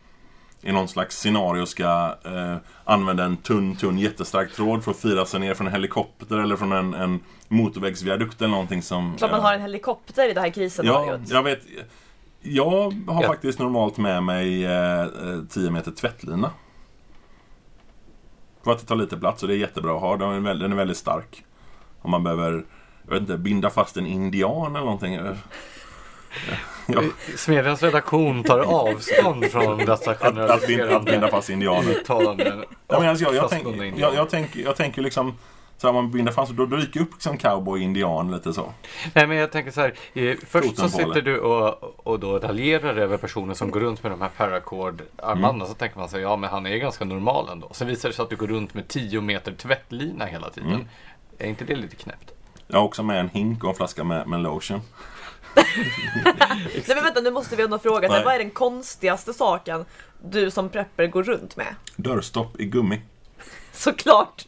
i någon slags scenario ska eh, använda en tunn, tunn jättestark tråd för att fira sig ner från en helikopter eller från en, en motorvägsviadukt eller någonting som... Klart man eh, har en helikopter i det här Ja, krisscenariot. jag vet. Jag har Ja. faktiskt normalt med mig eh, eh, 10 meter tvättlina. För att det tar lite plats och det är jättebra att ha. Den är, väldigt, den är väldigt stark. Om man behöver, jag vet inte, binda fast en indian eller någonting. Ja, Smedjans redaktion tar avstånd från dessa att, att, binda, att binda generaliserande fast indianer. uttalanden. Ja, men alltså, jag, jag, tänk, jag, jag, tänker, jag tänker liksom så här, man binder fast, då, då dyker upp liksom cowboy, indian lite så. Nej men jag tänker så här. Eh, först så sitter du och, och då raljerar över personer som går runt med de här paracord-armbanden. Mm. Så tänker man sig, ja men han är ganska normal ändå. Sen visar det sig att du går runt med 10 meter tvättlina hela tiden. Mm. Är inte det lite knäppt? Jag har också med en hink och en flaska med, med lotion. Nej men vänta, nu måste vi ändå fråga. Nej. vad är den konstigaste saken du som prepper går runt med? Dörrstopp i gummi. Såklart!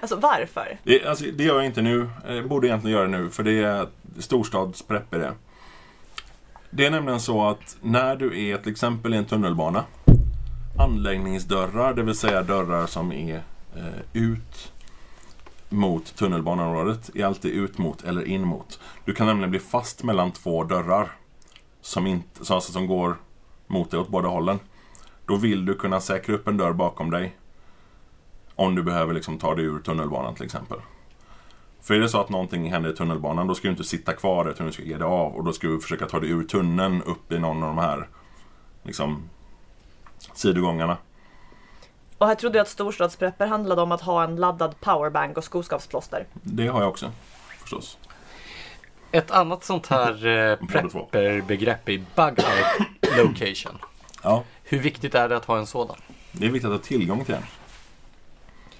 Alltså varför? Det, alltså, det gör jag inte nu. Jag borde egentligen göra det nu, för det är storstadsprepp i det. Det är nämligen så att när du är till exempel i en tunnelbana anläggningsdörrar, det vill säga dörrar som är eh, ut mot tunnelbaneområdet, är alltid ut mot eller in mot. Du kan nämligen bli fast mellan två dörrar som, inte, alltså som går mot dig åt båda hållen. Då vill du kunna säkra upp en dörr bakom dig om du behöver liksom ta dig ur tunnelbanan till exempel. För är det så att någonting händer i tunnelbanan då ska du inte sitta kvar där utan du ska ge dig av och då ska du försöka ta dig ur tunneln upp i någon av de här liksom sidogångarna. Och här trodde jag att storstadsprepper handlade om att ha en laddad powerbank och skoskavsplåster. Det har jag också förstås. Ett annat sånt här eh, prepper-begrepp är bug out location. Ja, Hur viktigt är det att ha en sådan? det är viktigt att ha tillgång till den.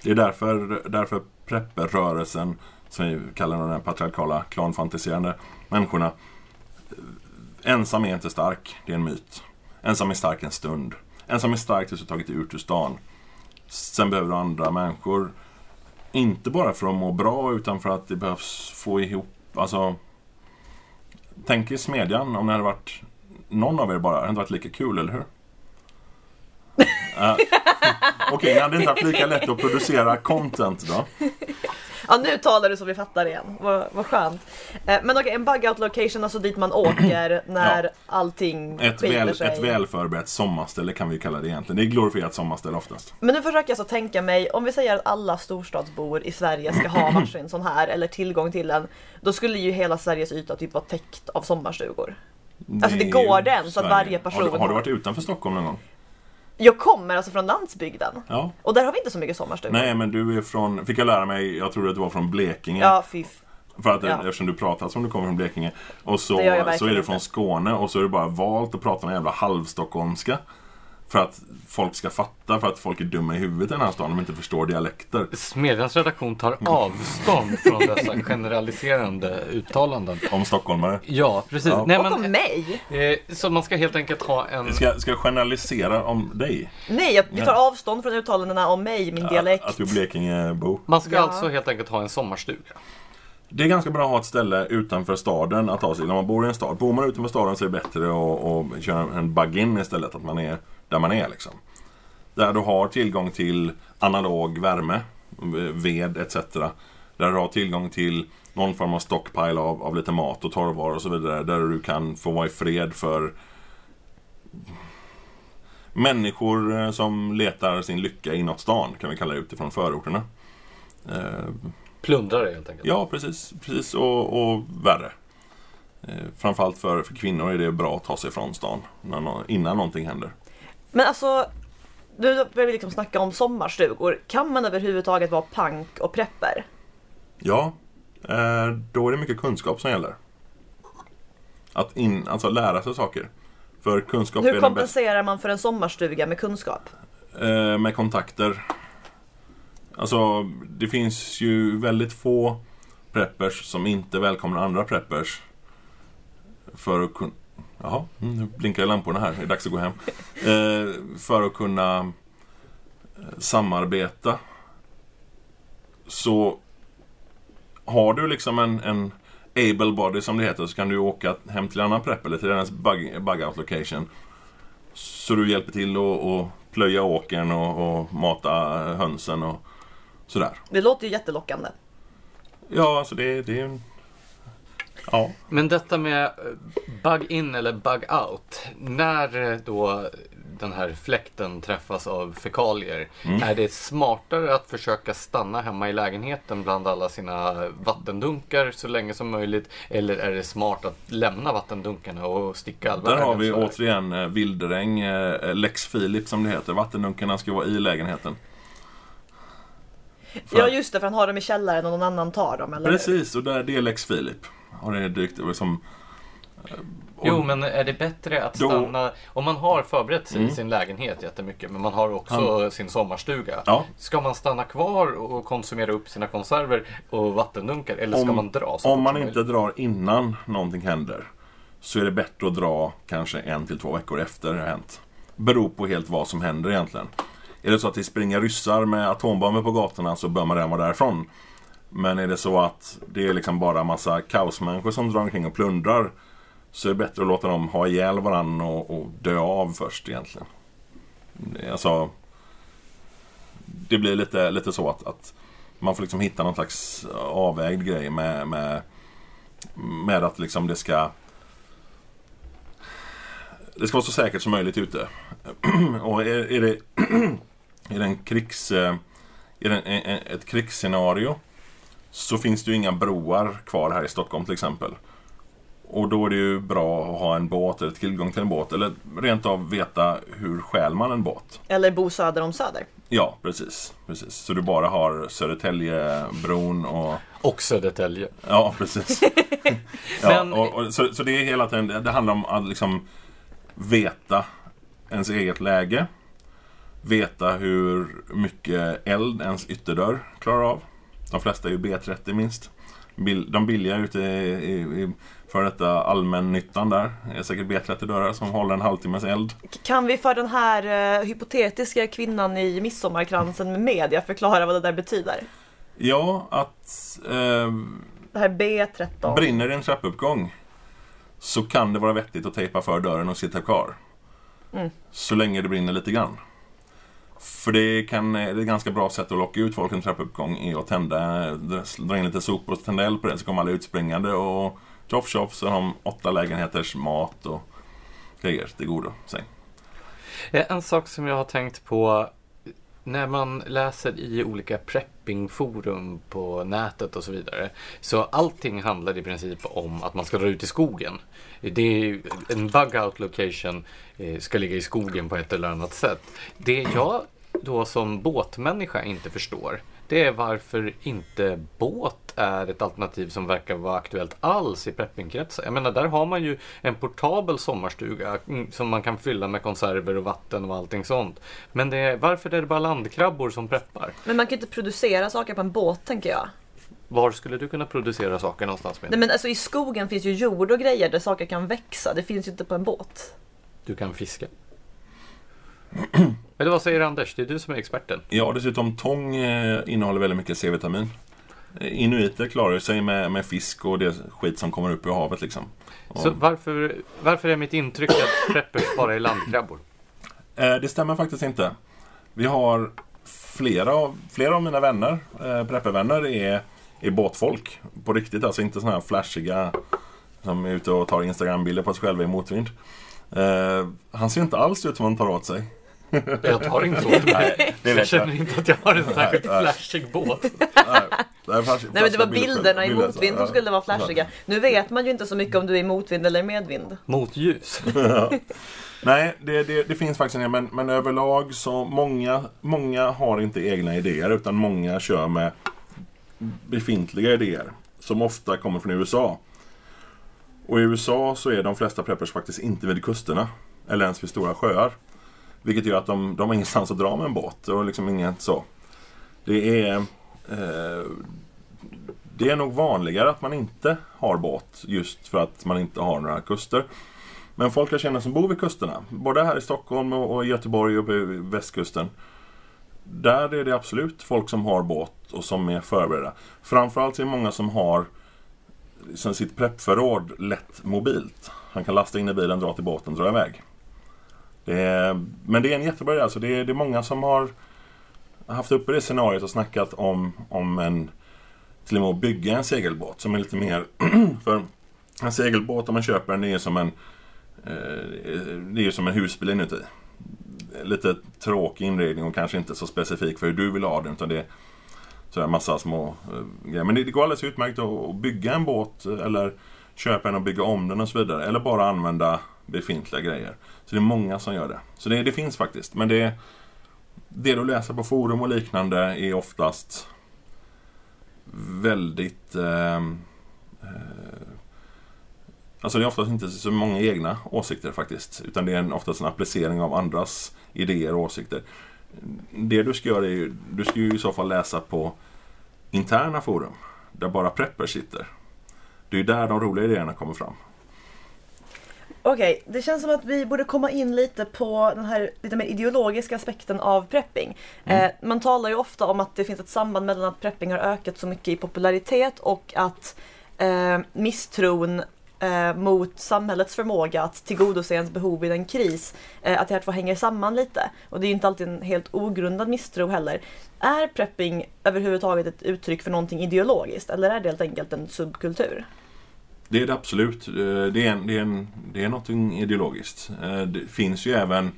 Det är därför, därför prepper-rörelsen, som vi kallar den här patriarkala, klanfantiserande människorna. Ensam är inte stark, det är en myt. Ensam är stark en stund. Ensam är stark tills du tagit dig ut ur stan. Sen behöver du andra människor. Inte bara för att må bra, utan för att det behövs få ihop, alltså... Tänk er smedjan, om det hade varit någon av er bara, det hade inte varit lika kul, eller hur? Uh, Okej, ni hade inte haft lika lätt att producera content då. Ja, nu talar du så vi fattar igen. Vad, vad skönt. Eh, men okej, en bug out location, alltså dit man åker när allting Ett väl, sig. ett väl förberett sommarställe kan vi kalla det egentligen. Det är glorifierat sommarställe oftast. Men nu försöker jag så tänka mig, om vi säger att alla storstadsbor i Sverige ska ha varsin sån här, eller tillgång till en, då skulle ju hela Sveriges yta typ vara täckt av sommarstugor. Alltså, det går den, så att varje person Har, har du varit utanför Stockholm någon gång? Jag kommer alltså från landsbygden, Ja. och där har vi inte så mycket sommarstugor. Nej, men du är från, fick jag lära mig, jag tror att du var från Blekinge. Ja, fy. För att, Ja. Eftersom du pratar som du kommer från Blekinge. Och så, så är du från. Skåne och så är du bara valt att prata med jävla halvstockholmska. För att folk ska fatta, för att folk är dumma i huvudet i den här stan. De inte förstår dialekter. Smedjans redaktion tar avstånd från dessa generaliserande uttalanden. Om stockholmare. Ja, precis. Ja. Nej, Och om men, mig? eh, så man ska helt enkelt ha en... Ska, ska jag generalisera om dig? Nej, jag, vi tar avstånd från uttalandena om mig, min dialekt. Att du är Blekingebo. Man ska Ja. alltså helt enkelt ha en sommarstuga. Det är ganska bra att ha ett ställe utanför staden att ta sig när man bor i en stad. Bor man utanför staden så är det bättre att, att köra en bug-in istället. Att man är där man är liksom. Där du har tillgång till analog värme, ved etc. Där du har tillgång till någon form av stockpile av, av lite mat och torrvaror och så vidare. Där du kan få vara i fred för människor eh, som letar sin lycka inåt stan, kan vi kalla det utifrån förorterna. Eh, Plundrare helt enkelt. Ja, precis. precis och, och värre. Eh, framförallt för, för kvinnor är det bra att ta sig från stan när, innan någonting händer. Men alltså, nu börjar vi liksom snacka om sommarstugor. Kan man överhuvudtaget vara punk och prepper? Ja, eh, då är det mycket kunskap som gäller. Att in, alltså lära sig saker. För kunskap Hur kompenserar man för en sommarstuga med kunskap? eh, med kontakter. Alltså, det finns ju väldigt få preppers som inte välkomnar andra preppers. För att kunna... Jaha, mm, nu blinkar lamporna här. Det är dags att gå hem. Eh, för att kunna eh, samarbeta. Så har du liksom en, en able body som det heter så kan du åka hem till en annan prepp eller till dennes bug, bug out location. Så du hjälper till att att plöja åkern och, och mata hönsen och sådär. Det låter ju jättelockande. Ja, alltså det, det är en... Ja. Men detta med eh, bug in eller bug out. När eh, då den här fläkten träffas av fekalier. Mm. Är det smartare att försöka stanna hemma i lägenheten bland alla sina vattendunkar så länge som möjligt? Eller är det smart att lämna vattendunkarna och sticka alla Där har vi här? återigen Wilderäng, eh, Lex Filip som det heter. Vattendunkarna ska vara i lägenheten. För- Ja just det, för han har dem i källaren och någon annan tar dem, eller? Precis, och där, det är Lex Filip. Har det dykt som... eh, och- Jo, men är det bättre att Då- stanna om man har förberett sig i Mm. sin lägenhet jättemycket, men man har också sin sommarstuga. Ja. Ska man stanna kvar och konsumera upp sina konserver och vattendunkar, eller ska Om- man dra? Om man inte drar innan någonting händer så är det bättre att dra kanske en till två veckor efter det har hänt. Beror på helt vad som händer egentligen. Är det så att det springer ryssar med atombomber på gatorna så bör man redan vara därifrån. Men är det så att det är liksom bara massa kaosmänniskor som drar omkring och plundrar så är det bättre att låta dem ha ihjäl varandra och, och dö av först egentligen. Det Alltså, det blir lite, lite så att, att man får liksom hitta någon slags avvägd grej med, med, med att liksom det ska det ska vara så säkert som möjligt ute. Och är, är det, är det en krigs, eh, är det en, en, ett krigsscenario så finns det ju inga broar kvar här i Stockholm till exempel. Och då är det ju bra att ha en båt eller tillgång till en båt eller rent av veta hur stjäl man en båt. Eller bo söder om Söder. Ja, precis. precis. Så du bara har Södertäljebron och... Och Södertälje. Ja, precis. ja, Men- och, och, så, så det är hela tiden, det handlar om att liksom veta ens eget läge. Veta hur mycket eld ens ytterdörr klarar av. De flesta är ju B30 minst. De billiga ute i, i, i för detta allmännyttan där är säkert B30 dörrar som håller en halvtimmes eld. Kan vi för den här eh, hypotetiska kvinnan i midsommarkransen med media förklara vad det där betyder? Ja, att eh, Det här B13. Brinner det en trappuppgång så kan det vara vettigt att tejpa för dörren och sitta kvar. Mm. Så länge det brinner lite grann. För det, kan, eh, det är ett ganska bra sätt att locka ut folk en trappuppgång är att tända, dra in lite sopor och tända eld på det så kommer alla utspringande och tjoff tjoff så har de åtta lägenheters mat och grejer till godo sig. Eh, en sak som jag har tänkt på när man läser i olika preppingforum på nätet och så vidare. Så allting handlar i princip om att man ska dra ut i skogen. Det är, en bug out location eh, ska ligga i skogen på ett eller annat sätt. Det jag då som båtmänniska inte förstår. Det är varför inte båt är ett alternativ som verkar vara aktuellt alls i preppingkretsar. Jag menar, där har man ju en portabel sommarstuga mm, som man kan fylla med konserver och vatten och allting sånt. Men det är, varför är det bara landkrabbor som preppar? Men man kan inte producera saker på en båt tänker jag. Var skulle du kunna producera saker någonstans? Med? Nej men alltså i skogen finns ju jord och grejer där saker kan växa. Det finns ju inte på en båt. Du kan fiska. Eller vad säger Anders? Det är du som är experten. Ja, dessutom tång eh, innehåller väldigt mycket C-vitamin. Eh, Inuiter klarar sig med, med fisk och det skit som kommer upp ur havet liksom. Så varför, varför är mitt intryck att preppers bara är landkrabbor? Eh, det stämmer faktiskt inte. Vi har flera av, flera av mina vänner, eh, preppervänner, är, är båtfolk. På riktigt, alltså inte sådana här flashiga som är ute och tar Instagram-bilder på sig själva i motvind. Eh, han ser inte alls ut som han tar åt sig. Jag tar inte åt mig. det Jag känner inte att jag har en särskilt flashig båt. Nej, men det var bilderna i motvind som skulle vara flashiga. Nu vet man ju inte så mycket om du är i motvind eller medvind. Motljus. Nej, det, det, det finns faktiskt en del, men, men överlag så många, många har inte egna idéer utan många kör med befintliga idéer som ofta kommer från USA. Och i USA så är de flesta preppers faktiskt inte vid kusterna eller ens vid stora sjöar. Vilket gör att de, de har ingenstans att dra med en båt och liksom inget så. Det är eh, det är nog vanligare att man inte har båt just för att man inte har några kuster. Men folk jag känner som bor vid kusterna, både här i Stockholm och Göteborg och på västkusten. Där är det absolut folk som har båt och som är förberedda. Framförallt är det många som har liksom sitt preppförråd lätt mobilt. Han kan lasta in i bilen, dra till båten, dra iväg. Det är, men det är en jättebra idé. Alltså det, är, det är många som har haft uppe det scenariot och snackat om, om en till och med att bygga en segelbåt som är lite mer för en segelbåt om man köper den det är som en eh, det är ju som en husbil inuti. Lite tråkig inredning och kanske inte så specifik för hur du vill ha den utan det är sådär massa små eh, grejer. Men det, det går alldeles utmärkt att, bygga en båt eller köpa en och bygga om den och så vidare. Eller bara använda befintliga grejer. Så det är många som gör det. Så det, det finns faktiskt. Men det, det du läser på forum och liknande är oftast väldigt... Eh, eh, alltså det är oftast inte så många egna åsikter faktiskt. Utan det är oftast en applicering av andras idéer och åsikter. Det du ska göra är ju, du ska ju i så fall läsa på interna forum. Där bara preppers sitter. Det är ju där de roliga idéerna kommer fram. Okej, det känns som att vi borde komma in lite på den här lite mer ideologiska aspekten av prepping. Eh, man talar ju ofta om att det finns ett samband mellan att prepping har ökat så mycket i popularitet och att eh, misstron eh, mot samhällets förmåga att tillgodose ens behov vid en kris, eh, att det här två hänger samman lite. Och det är ju inte alltid en helt ogrundad misstro heller. Är prepping överhuvudtaget ett uttryck för någonting ideologiskt eller är det helt enkelt en subkultur? Det är det absolut. Eh, Det är, en, det är, en, det är någonting ideologiskt. Eh, Det finns ju även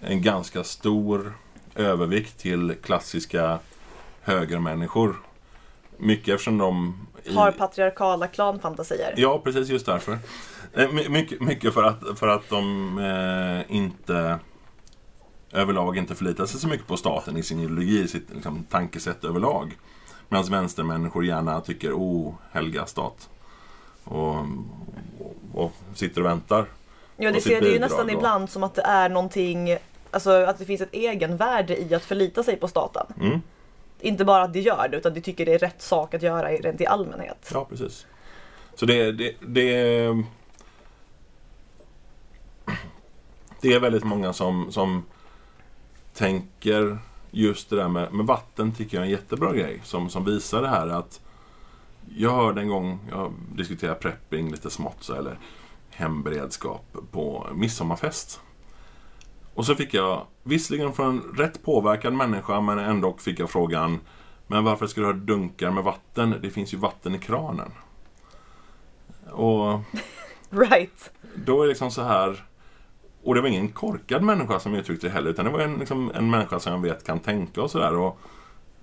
en ganska stor övervikt till klassiska högermänniskor. Mycket eftersom de... i- Har patriarkala klanfantasier? Ja, precis just därför. Eh, my- Mycket, mycket för, att, för att de eh, inte överlag inte förlitar sig så mycket på staten i sin ideologi, i sitt liksom, tankesätt överlag. Medan vänstermänniskor gärna tycker, oh, helga stat. Och, och, sitter och väntar. Ja, det ser det ju nästan och- ibland som att det är någonting, alltså att det finns ett egenvärde i att förlita sig på staten. Mm. Inte bara att de gör det, utan de tycker det är rätt sak att göra i- rent i allmänhet. Ja, precis. Så det, det, det, det är väldigt många som, som tänker just det där med, med vatten tycker jag är en jättebra grej. Som, som visar det här att jag hörde en gång, jag diskuterade prepping lite smått så, eller hemberedskap på midsommarfest. Och så fick jag, visserligen från en rätt påverkad människa, men ändå fick jag frågan Men varför ska du ha dunkar med vatten? Det finns ju vatten i kranen. Och Right. då är det liksom så här Och det var ingen korkad människa som uttryckte det heller utan det var en, liksom, en människa som jag vet kan tänka och sådär och,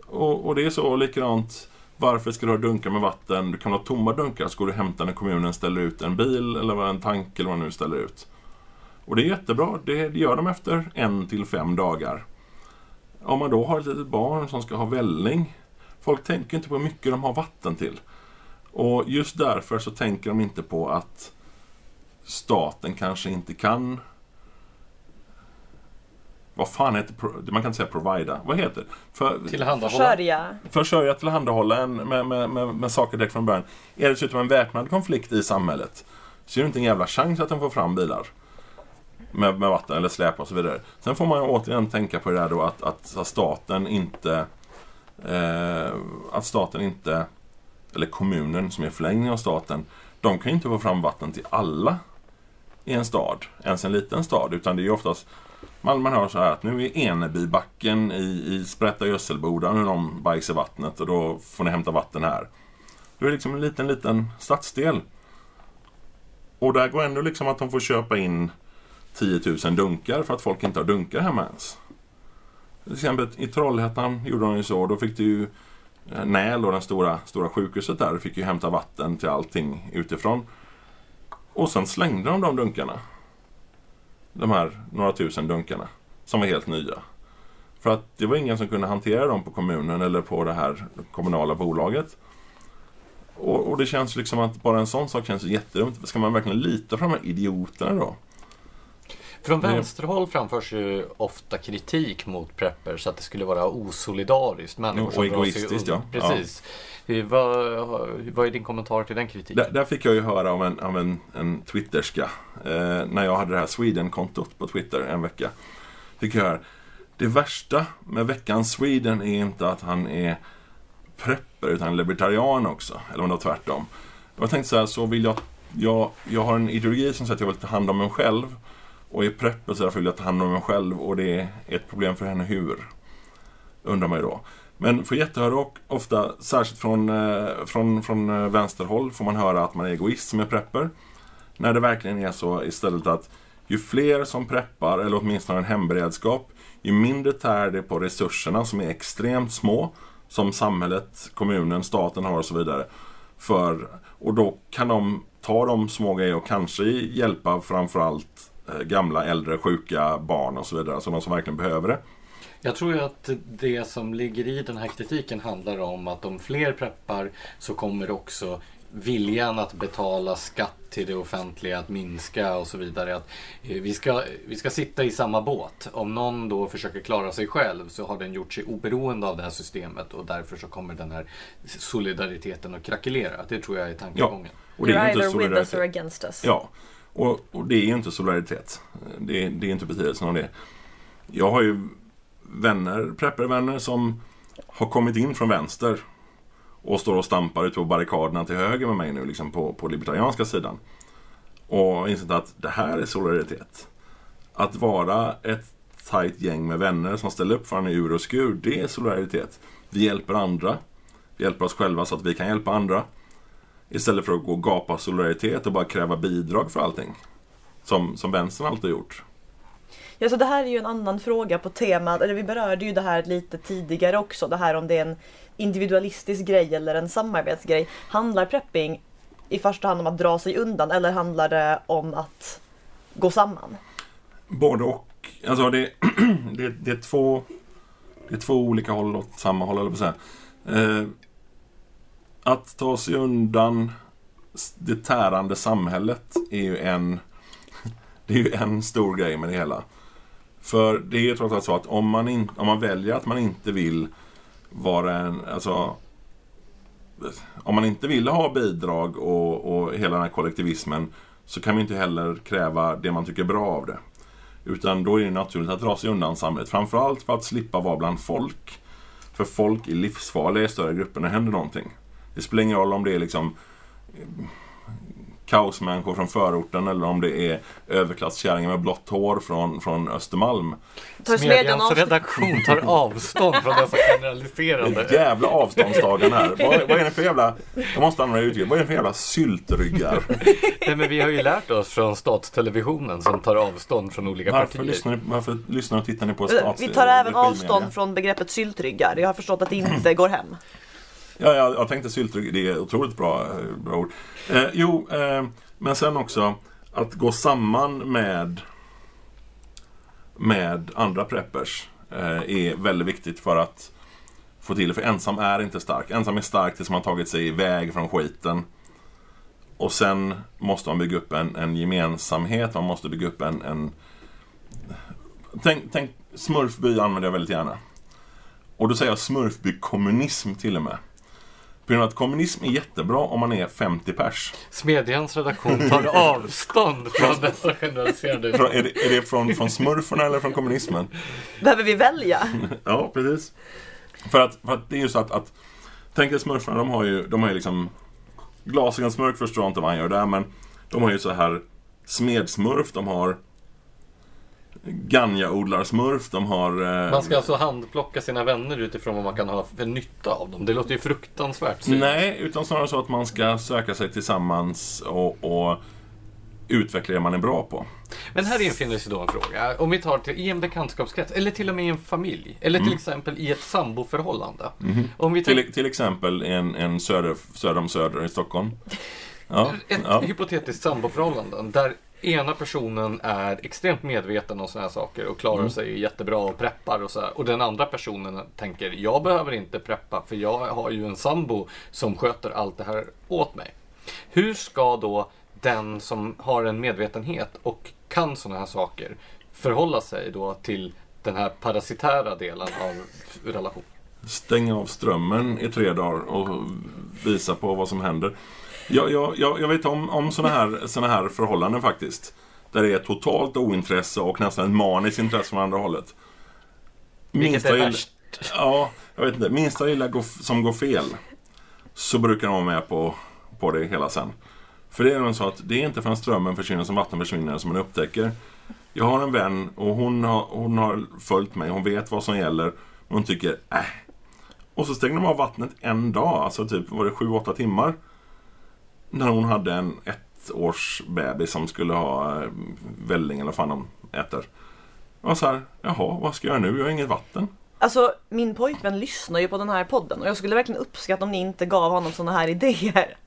och, och det är så likadant varför ska du ha dunkar med vatten? Du kan ha tomma dunkar så går du och hämtar när kommunen ställer ut en bil eller en tank eller vad man nu ställer ut. Och det är jättebra. Det gör de efter en till fem dagar. Om man då har ett litet barn som ska ha välling. Folk tänker inte på hur mycket de har vatten till. Och just därför så tänker de inte på att staten kanske inte kan vad fan heter Man kan inte säga provida. Vad heter? För, Tillhandahålla. Försörja. försörja, tillhandahålla en med, med, med, med saker direkt från början. Är det dessutom en väpnad konflikt i samhället så är det inte en jävla chans att de får fram bilar med, med vatten eller släp och så vidare. Sen får man ju återigen tänka på det där då att, att, att staten inte eh, att staten inte eller kommunen som är förlängning av staten de kan ju inte få fram vatten till alla i en stad, ens en liten stad, utan det är ju oftast man, man hör så här att nu är Enebybacken i, i Sprätta Gödselboda, nu har de bajs i vattnet och då får ni hämta vatten här. Det är liksom en liten, liten stadsdel. Och där går ändå liksom att de får köpa in 10 000 dunkar för att folk inte har dunkar hemma ens. Till exempel i Trollhättan gjorde de ju så. Då fick du ju eh, Näl och det stora, stora sjukhuset där fick ju hämta vatten till allting utifrån. Och sen slängde de de dunkarna. De här några tusen dunkarna. Som var helt nya. För att det var ingen som kunde hantera dem på kommunen eller på det här kommunala bolaget. Och, och det känns liksom att bara en sån sak känns jättedumt. Ska man verkligen lita på de här idioterna då? Från vänsterhåll framförs ju ofta kritik mot prepper så att det skulle vara osolidariskt. Människor och egoistiskt, ja. Precis. Hur- Vad, vad är din kommentar till den kritiken? Där, där fick jag ju höra av en, av en, en twitterska eh, när jag hade det här Sweden-kontot på Twitter en vecka. Fick jag höra, det värsta med veckans Sweden är inte att han är prepper utan libertarian också. Eller om det var tvärtom. Jag tänkte så här, så vill jag, jag, jag har en ideologi som säger att jag vill ta hand om mig själv. Och är prepper så därför vill jag ta hand om mig själv och det är ett problem för henne hur? Undrar man ju då. Men får jättehöra och ofta, särskilt från, eh, från, från eh, vänsterhåll, får man höra att man är egoist som är prepper. När det verkligen är så istället att ju fler som preppar, eller åtminstone har en hemberedskap, ju mindre tär det på resurserna som är extremt små, som samhället, kommunen, staten har och så vidare. För, och då kan de ta de små grejerna och kanske hjälpa framförallt eh, gamla, äldre, sjuka, barn och så vidare, alltså de som verkligen behöver det. Jag tror ju att det som ligger i den här kritiken handlar om att om fler preppar så kommer också viljan att betala skatt till det offentliga att minska och så vidare. Att eh, vi, ska, vi ska sitta i samma båt. Om någon då försöker klara sig själv så har den gjort sig oberoende av det här systemet och därför så kommer den här solidariteten att krackelera. Det tror jag är tankegången. Och det är inte either with us solidaritet. or against us. Ja, och, och det är ju inte solidaritet. Det, det är inte betydelsen av det. Jag har ju vänner, preppervänner som har kommit in från vänster och står och stampar ute på barrikaderna till höger med mig nu, liksom på, på libertarianska sidan. Och insett att det här är solidaritet. Att vara ett tajt gäng med vänner som ställer upp för varandra i ur och skur, det är solidaritet. Vi hjälper andra. Vi hjälper oss själva så att vi kan hjälpa andra. Istället för att gå och gapa solidaritet och bara kräva bidrag för allting. Som, som vänstern alltid har gjort. Ja, så det här är ju en annan fråga på temat, eller vi berörde ju det här lite tidigare också, det här om det är en individualistisk grej eller en samarbetsgrej. Handlar prepping i första hand om att dra sig undan eller handlar det om att gå samman? Både och. Alltså det, det, det, är två, det är två olika håll åt samma håll, eller på att säga. Eh, att ta sig undan det tärande samhället är ju en Det är ju en stor grej med det hela. För det är ju trots allt så att om man, in, om man väljer att man inte vill vara en, alltså om man inte vill ha bidrag och, och hela den här kollektivismen så kan vi inte heller kräva det man tycker är bra av det. Utan då är det naturligt att dra sig undan samhället. Framförallt för att slippa vara bland folk. För folk är livsfarliga i större grupper när det händer någonting. Det spelar ingen roll om det är liksom kaosmänniskor från förorten eller om det är överklasskärringar med blått hår från, från Östermalm. Smedjans redaktion tar avstånd från dessa Det är generaliserande. jävla avståndstagande här. Vad, vad är det för jävla... Jag måste använda uttrycket. Vad är det för jävla syltryggar? Nej, men vi har ju lärt oss från statstelevisionen som tar avstånd från olika Varför partier. lyssnar, ni, varför lyssnar och tittar ni på stats... Vi tar även avstånd från begreppet syltryggar. Jag har förstått att det inte går hem. Ja, jag, jag tänkte syltrygg, det är otroligt bra, bra ord. Eh, jo, eh, men sen också att gå samman med med andra preppers. eh, är väldigt viktigt för att få till det. För ensam är inte stark. Ensam är stark tills man tagit sig iväg från skiten. Och sen måste man bygga upp en, en gemensamhet, man måste bygga upp en... en... Tänk, tänk, Smurfby använder jag väldigt gärna. Och då säger jag Smurfby-kommunism till och med. På grund av att kommunism är jättebra om man är 50 pers. Smedjans redaktion tar avstånd från dessa generaliserande Från, är, det, är det från, från smurfarna eller från kommunismen? Behöver vi välja? Ja, precis. För att, för att det är ju så att, att Tänk er smurfarna, de har ju, de har ju liksom Glasögonsmurf förstår jag inte vad han gör där, men de har ju så här Smedsmurf, de har Ganja-odlarsmurf, de har... Eh, Man ska alltså handplocka sina vänner utifrån vad man kan ha för nytta av dem. Det låter ju fruktansvärt. synd. Nej, utan snarare så att man ska söka sig tillsammans och, och utveckla det man är bra på. Men här infinner sig då en fråga. Om vi tar till, i en bekantskapskrets eller till och med i en familj. Eller till exempel i ett samboförhållande. Om vi tar Till, till exempel en, en söder, söder om Söder i Stockholm. Ja, ett ja. hypotetiskt samboförhållande där ena personen är extremt medveten om sådana här saker och klarar sig jättebra och preppar och så här. Och den andra personen tänker, jag behöver inte preppa för jag har ju en sambo som sköter allt det här åt mig. Hur ska då den som har en medvetenhet och kan sådana här saker förhålla sig då till den här parasitära delen av relation? Stänga av strömmen i tre dagar och visa på vad som händer. Jag, jag, jag, vet om, om sådana här, såna här förhållanden faktiskt. Där det är totalt ointresse och nästan ett maniskt intresse från andra hållet. Vilket är värst? Ja, jag vet inte. Minsta lilla som går fel så brukar de vara med på, på det hela sen. För det är nog så att det är inte förrän strömmen försvinner som vatten försvinner som man upptäcker. Jag har en vän och hon har, hon har följt mig. Hon vet vad som gäller. Och hon tycker, äh. Och så stängde de av vattnet en dag, alltså typ var det 7-8 timmar. När hon hade en ettårs bebis som skulle ha eh, välling eller vad fan de äter. Jag var så här, jaha, vad ska jag göra nu? Jag har inget vatten. Alltså min pojkvän lyssnar ju på den här podden och jag skulle verkligen uppskatta om ni inte gav honom såna här idéer.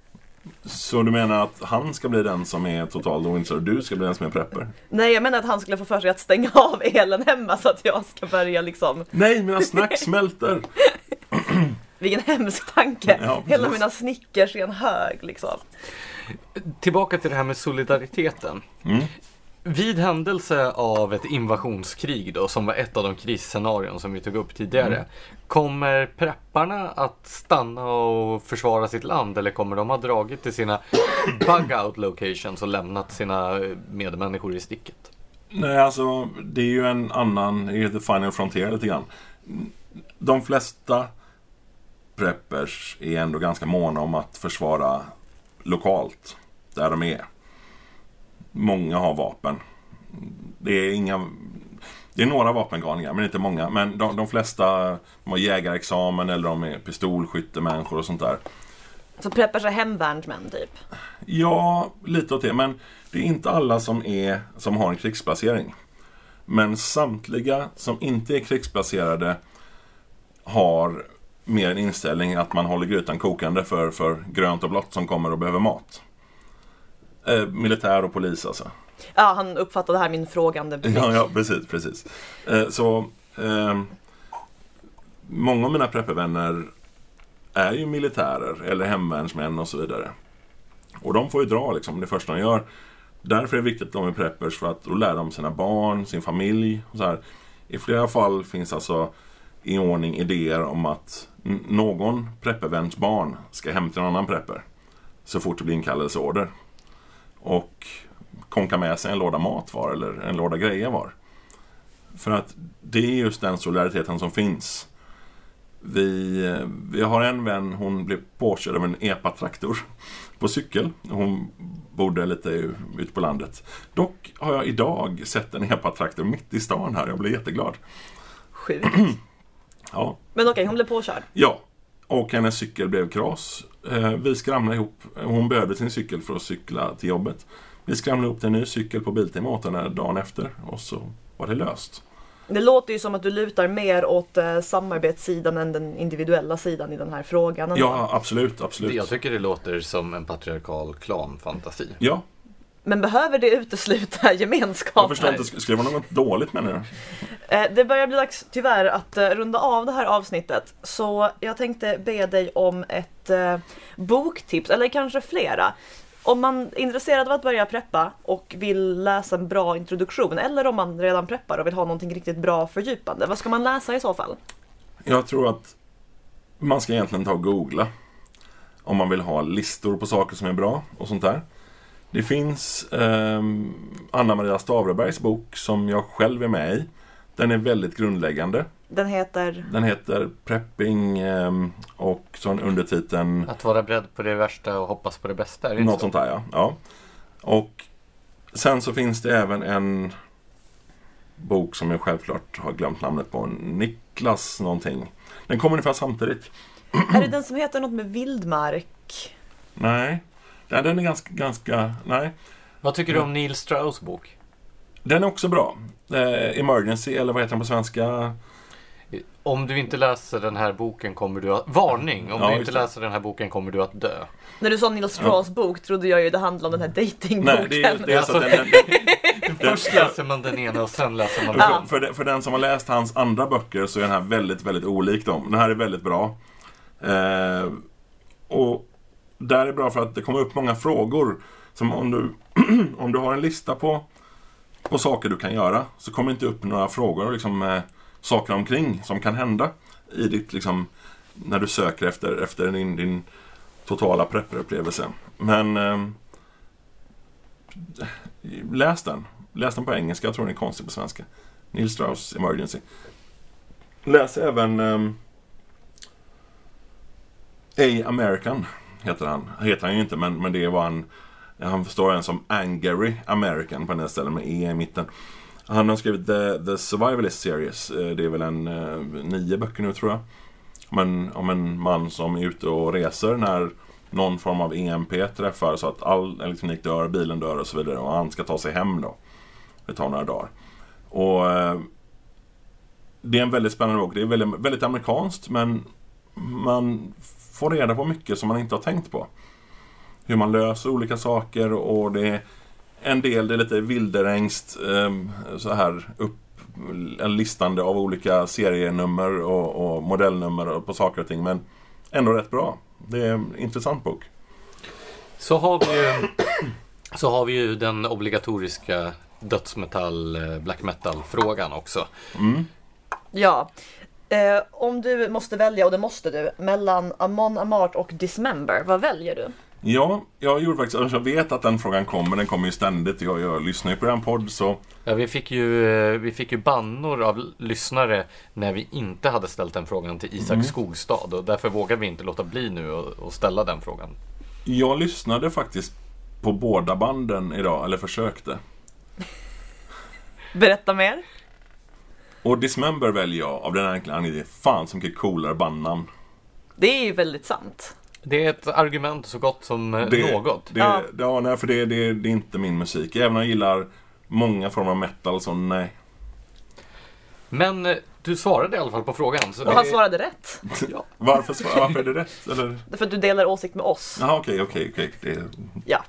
Så du menar att han ska bli den som är totalt ointresserad och du ska bli den som är prepper? Nej jag menar att han skulle få för sig att stänga av elen hemma så att jag ska börja liksom Nej, mina snack smälter! Vilken hemsk tanke! Ja. Hela mina Snickers i en hög liksom. Tillbaka till det här med solidariteten. Mm. Vid händelse av ett invasionskrig då, som var ett av de krisscenarion som vi tog upp tidigare. Kommer prepparna att stanna och försvara sitt land eller kommer de ha dragit till sina bug-out locations och lämnat sina medmänniskor i sticket? Nej, alltså det är ju en annan, det är ju the final frontier lite grann. De flesta preppers är ändå ganska måna om att försvara lokalt, där de är. Många har vapen. Det är inga... Det är några vapengalningar, men inte många. Men de, de flesta de har jägarexamen eller de är pistolskyttemänniskor och sånt där. Så preppers är hemvärnsmän typ. Ja, lite åt det. Men det är inte alla som, är, som har en krigsplacering. Men samtliga som inte är krigsplacerade har mer en inställning att man håller grytan kokande för, för grönt och blått som kommer och behöver mat. Eh, militär och polis alltså. Ja, han uppfattade här min frågande blick. Ja, ja precis, precis. Eh, så eh, många av mina preppervänner är ju militärer eller hemvärnsmän och så vidare. Och de får ju dra liksom det första de gör. Därför är det viktigt att de är preppers för att då lär de sina barn, sin familj. Och så här. I flera fall finns alltså i ordning idéer om att någon prepperväns barn ska hem till en annan prepper. Så fort det blir inkallelseorder. Och konka med sig en låda mat var eller en låda grejer var. För att det är just den solidariteten som finns. Vi, eh, vi har en vän, hon blev påkörd av en epatraktor på cykel. Hon bodde lite ute på landet. Dock har jag idag sett en epatraktor mitt i stan här. Jag blev jätteglad. Sjukt. Ja, Men okej, hon blev påkörd. ja. och hennes cykel blev kras. Eh, Vi skramlade ihop. Hon behövde sin cykel för att cykla till jobbet. Vi skramlade ihop en ny cykel på Biltema åt henne dagen efter och så var det löst. Det låter ju som att du lutar mer åt eh, samarbetssidan än den individuella sidan i den här frågan. Ja, absolut, absolut. Jag tycker det låter som en patriarkal klanfantasi. Ja, Men behöver det utesluta gemenskaper? Jag förstår inte, sk- skrev hon något dåligt menar du? Eh, Det börjar bli dags tyvärr att eh, runda av det här avsnittet. Så jag tänkte be dig om ett eh, boktips, eller kanske flera. Om man är intresserad av att börja preppa och vill läsa en bra introduktion eller om man redan preppar och vill ha någonting riktigt bra fördjupande. Vad ska man läsa i så fall? Jag tror att man ska egentligen ta och googla. Om man vill ha listor på saker som är bra och sånt där. Det finns ehm, Anna Maria Stavrebergs bok som jag själv är med i. Den är väldigt grundläggande. Den heter... Den heter Prepping ehm, och så en undertiteln Att vara beredd på det värsta och hoppas på det bästa, är det Något så? sånt där ja. ja. Och sen så finns det även en bok som jag självklart har glömt namnet på. Niklas någonting. Den kom ungefär samtidigt. Är det den som heter något med vildmark? Nej. Nej, den är ganska, ganska, nej. Vad tycker du om Neil Strauss bok? Den är också bra. Eh, Emergency, eller vad heter den på svenska? Om du inte läser den här boken kommer du att... Varning! Om Ja, du inte det. läser den här boken kommer du att dö. När du sa Neil Strauss bok trodde jag ju det handlade om den här datingboken. Nej, det är, det är så att den, den, den, Först läser man den ena och sen läser man den andra. för, för, den- för den som har läst hans andra böcker så är den här väldigt, väldigt olik dem. Den här är väldigt bra. Eh, och där är bra för att det kommer upp många frågor. Som om du, om du har en lista på, på saker du kan göra så kommer det inte upp några frågor liksom, eh, saker omkring som kan hända i ditt, liksom, när du söker efter, efter din, din totala prepperupplevelse. Men eh, läs den. Läs den på engelska, jag tror den är konstig på svenska. Neil Strauss Emergency. Läs även eh, A American heter han. Heter han ju inte men, men det var han. Han står en som Angry American på den här ställen med E i mitten. Han har skrivit The, The Survivalist Series. Eh, det är väl en eh, nio böcker nu tror jag. Om en, om en man som är ute och reser när någon form av EMP träffar så att all elektronik dör, bilen dör och så vidare. Och han ska ta sig hem då. Det tar några dagar. Och eh, Det är en väldigt spännande bok. Det är väldigt, väldigt amerikanskt men man får reda på mycket som man inte har tänkt på. Hur man löser olika saker och det är en del, det är lite vilderängst eh, så här upp en listande av olika serienummer och, och modellnummer på saker och ting men ändå rätt bra. Det är en intressant bok. Så har vi ju, så har vi ju den obligatoriska dödsmetall, eh, black metal-frågan också. Mm. Ja. Eh, om du måste välja, och det måste du, mellan Amon Amart och Dismember, vad väljer du? Ja, jag gjorde faktiskt, alltså jag vet att den frågan kommer, den kommer ju ständigt. Jag, jag lyssnar ju på den podd så Ja, vi, fick ju, eh, vi fick ju bannor av lyssnare när vi inte hade ställt den frågan till Isak Skogstad och därför vågar vi inte låta bli nu och, och ställa den frågan. Jag lyssnade faktiskt på båda banden idag, eller försökte. Berätta mer. Och Dismember väljer jag av den enkla anledningen, fan så mycket coolare bandnamn. Det är ju väldigt sant. Det är ett argument så gott som eh, Det, något. Det, Ja. ja. nej, för det, det, det är inte min musik. Även om jag gillar många former av metal så nej. Men eh, du svarade i alla fall på frågan. Så Och han det- svarade rätt. Ja. Varför, varför är det rätt? Eller? Därför att du delar åsikt med oss. Jaha, okej, okej, okej. Det- Ja.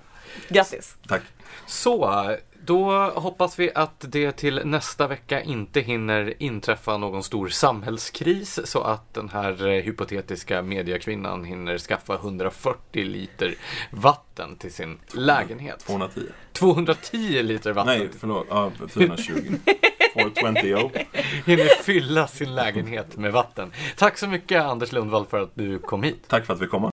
Grattis. Tack. Så, då hoppas vi att det till nästa vecka inte hinner inträffa någon stor samhällskris så att den här eh, hypotetiska mediekvinnan hinner skaffa 140 liter vatten till sin lägenhet. 210. 210 liter vatten. Nej, förlåt. Ja, 420. 420. oh. Hinner fylla sin lägenhet med vatten. Tack så mycket Anders Lundvall för att du kom hit. Tack för att vi kom.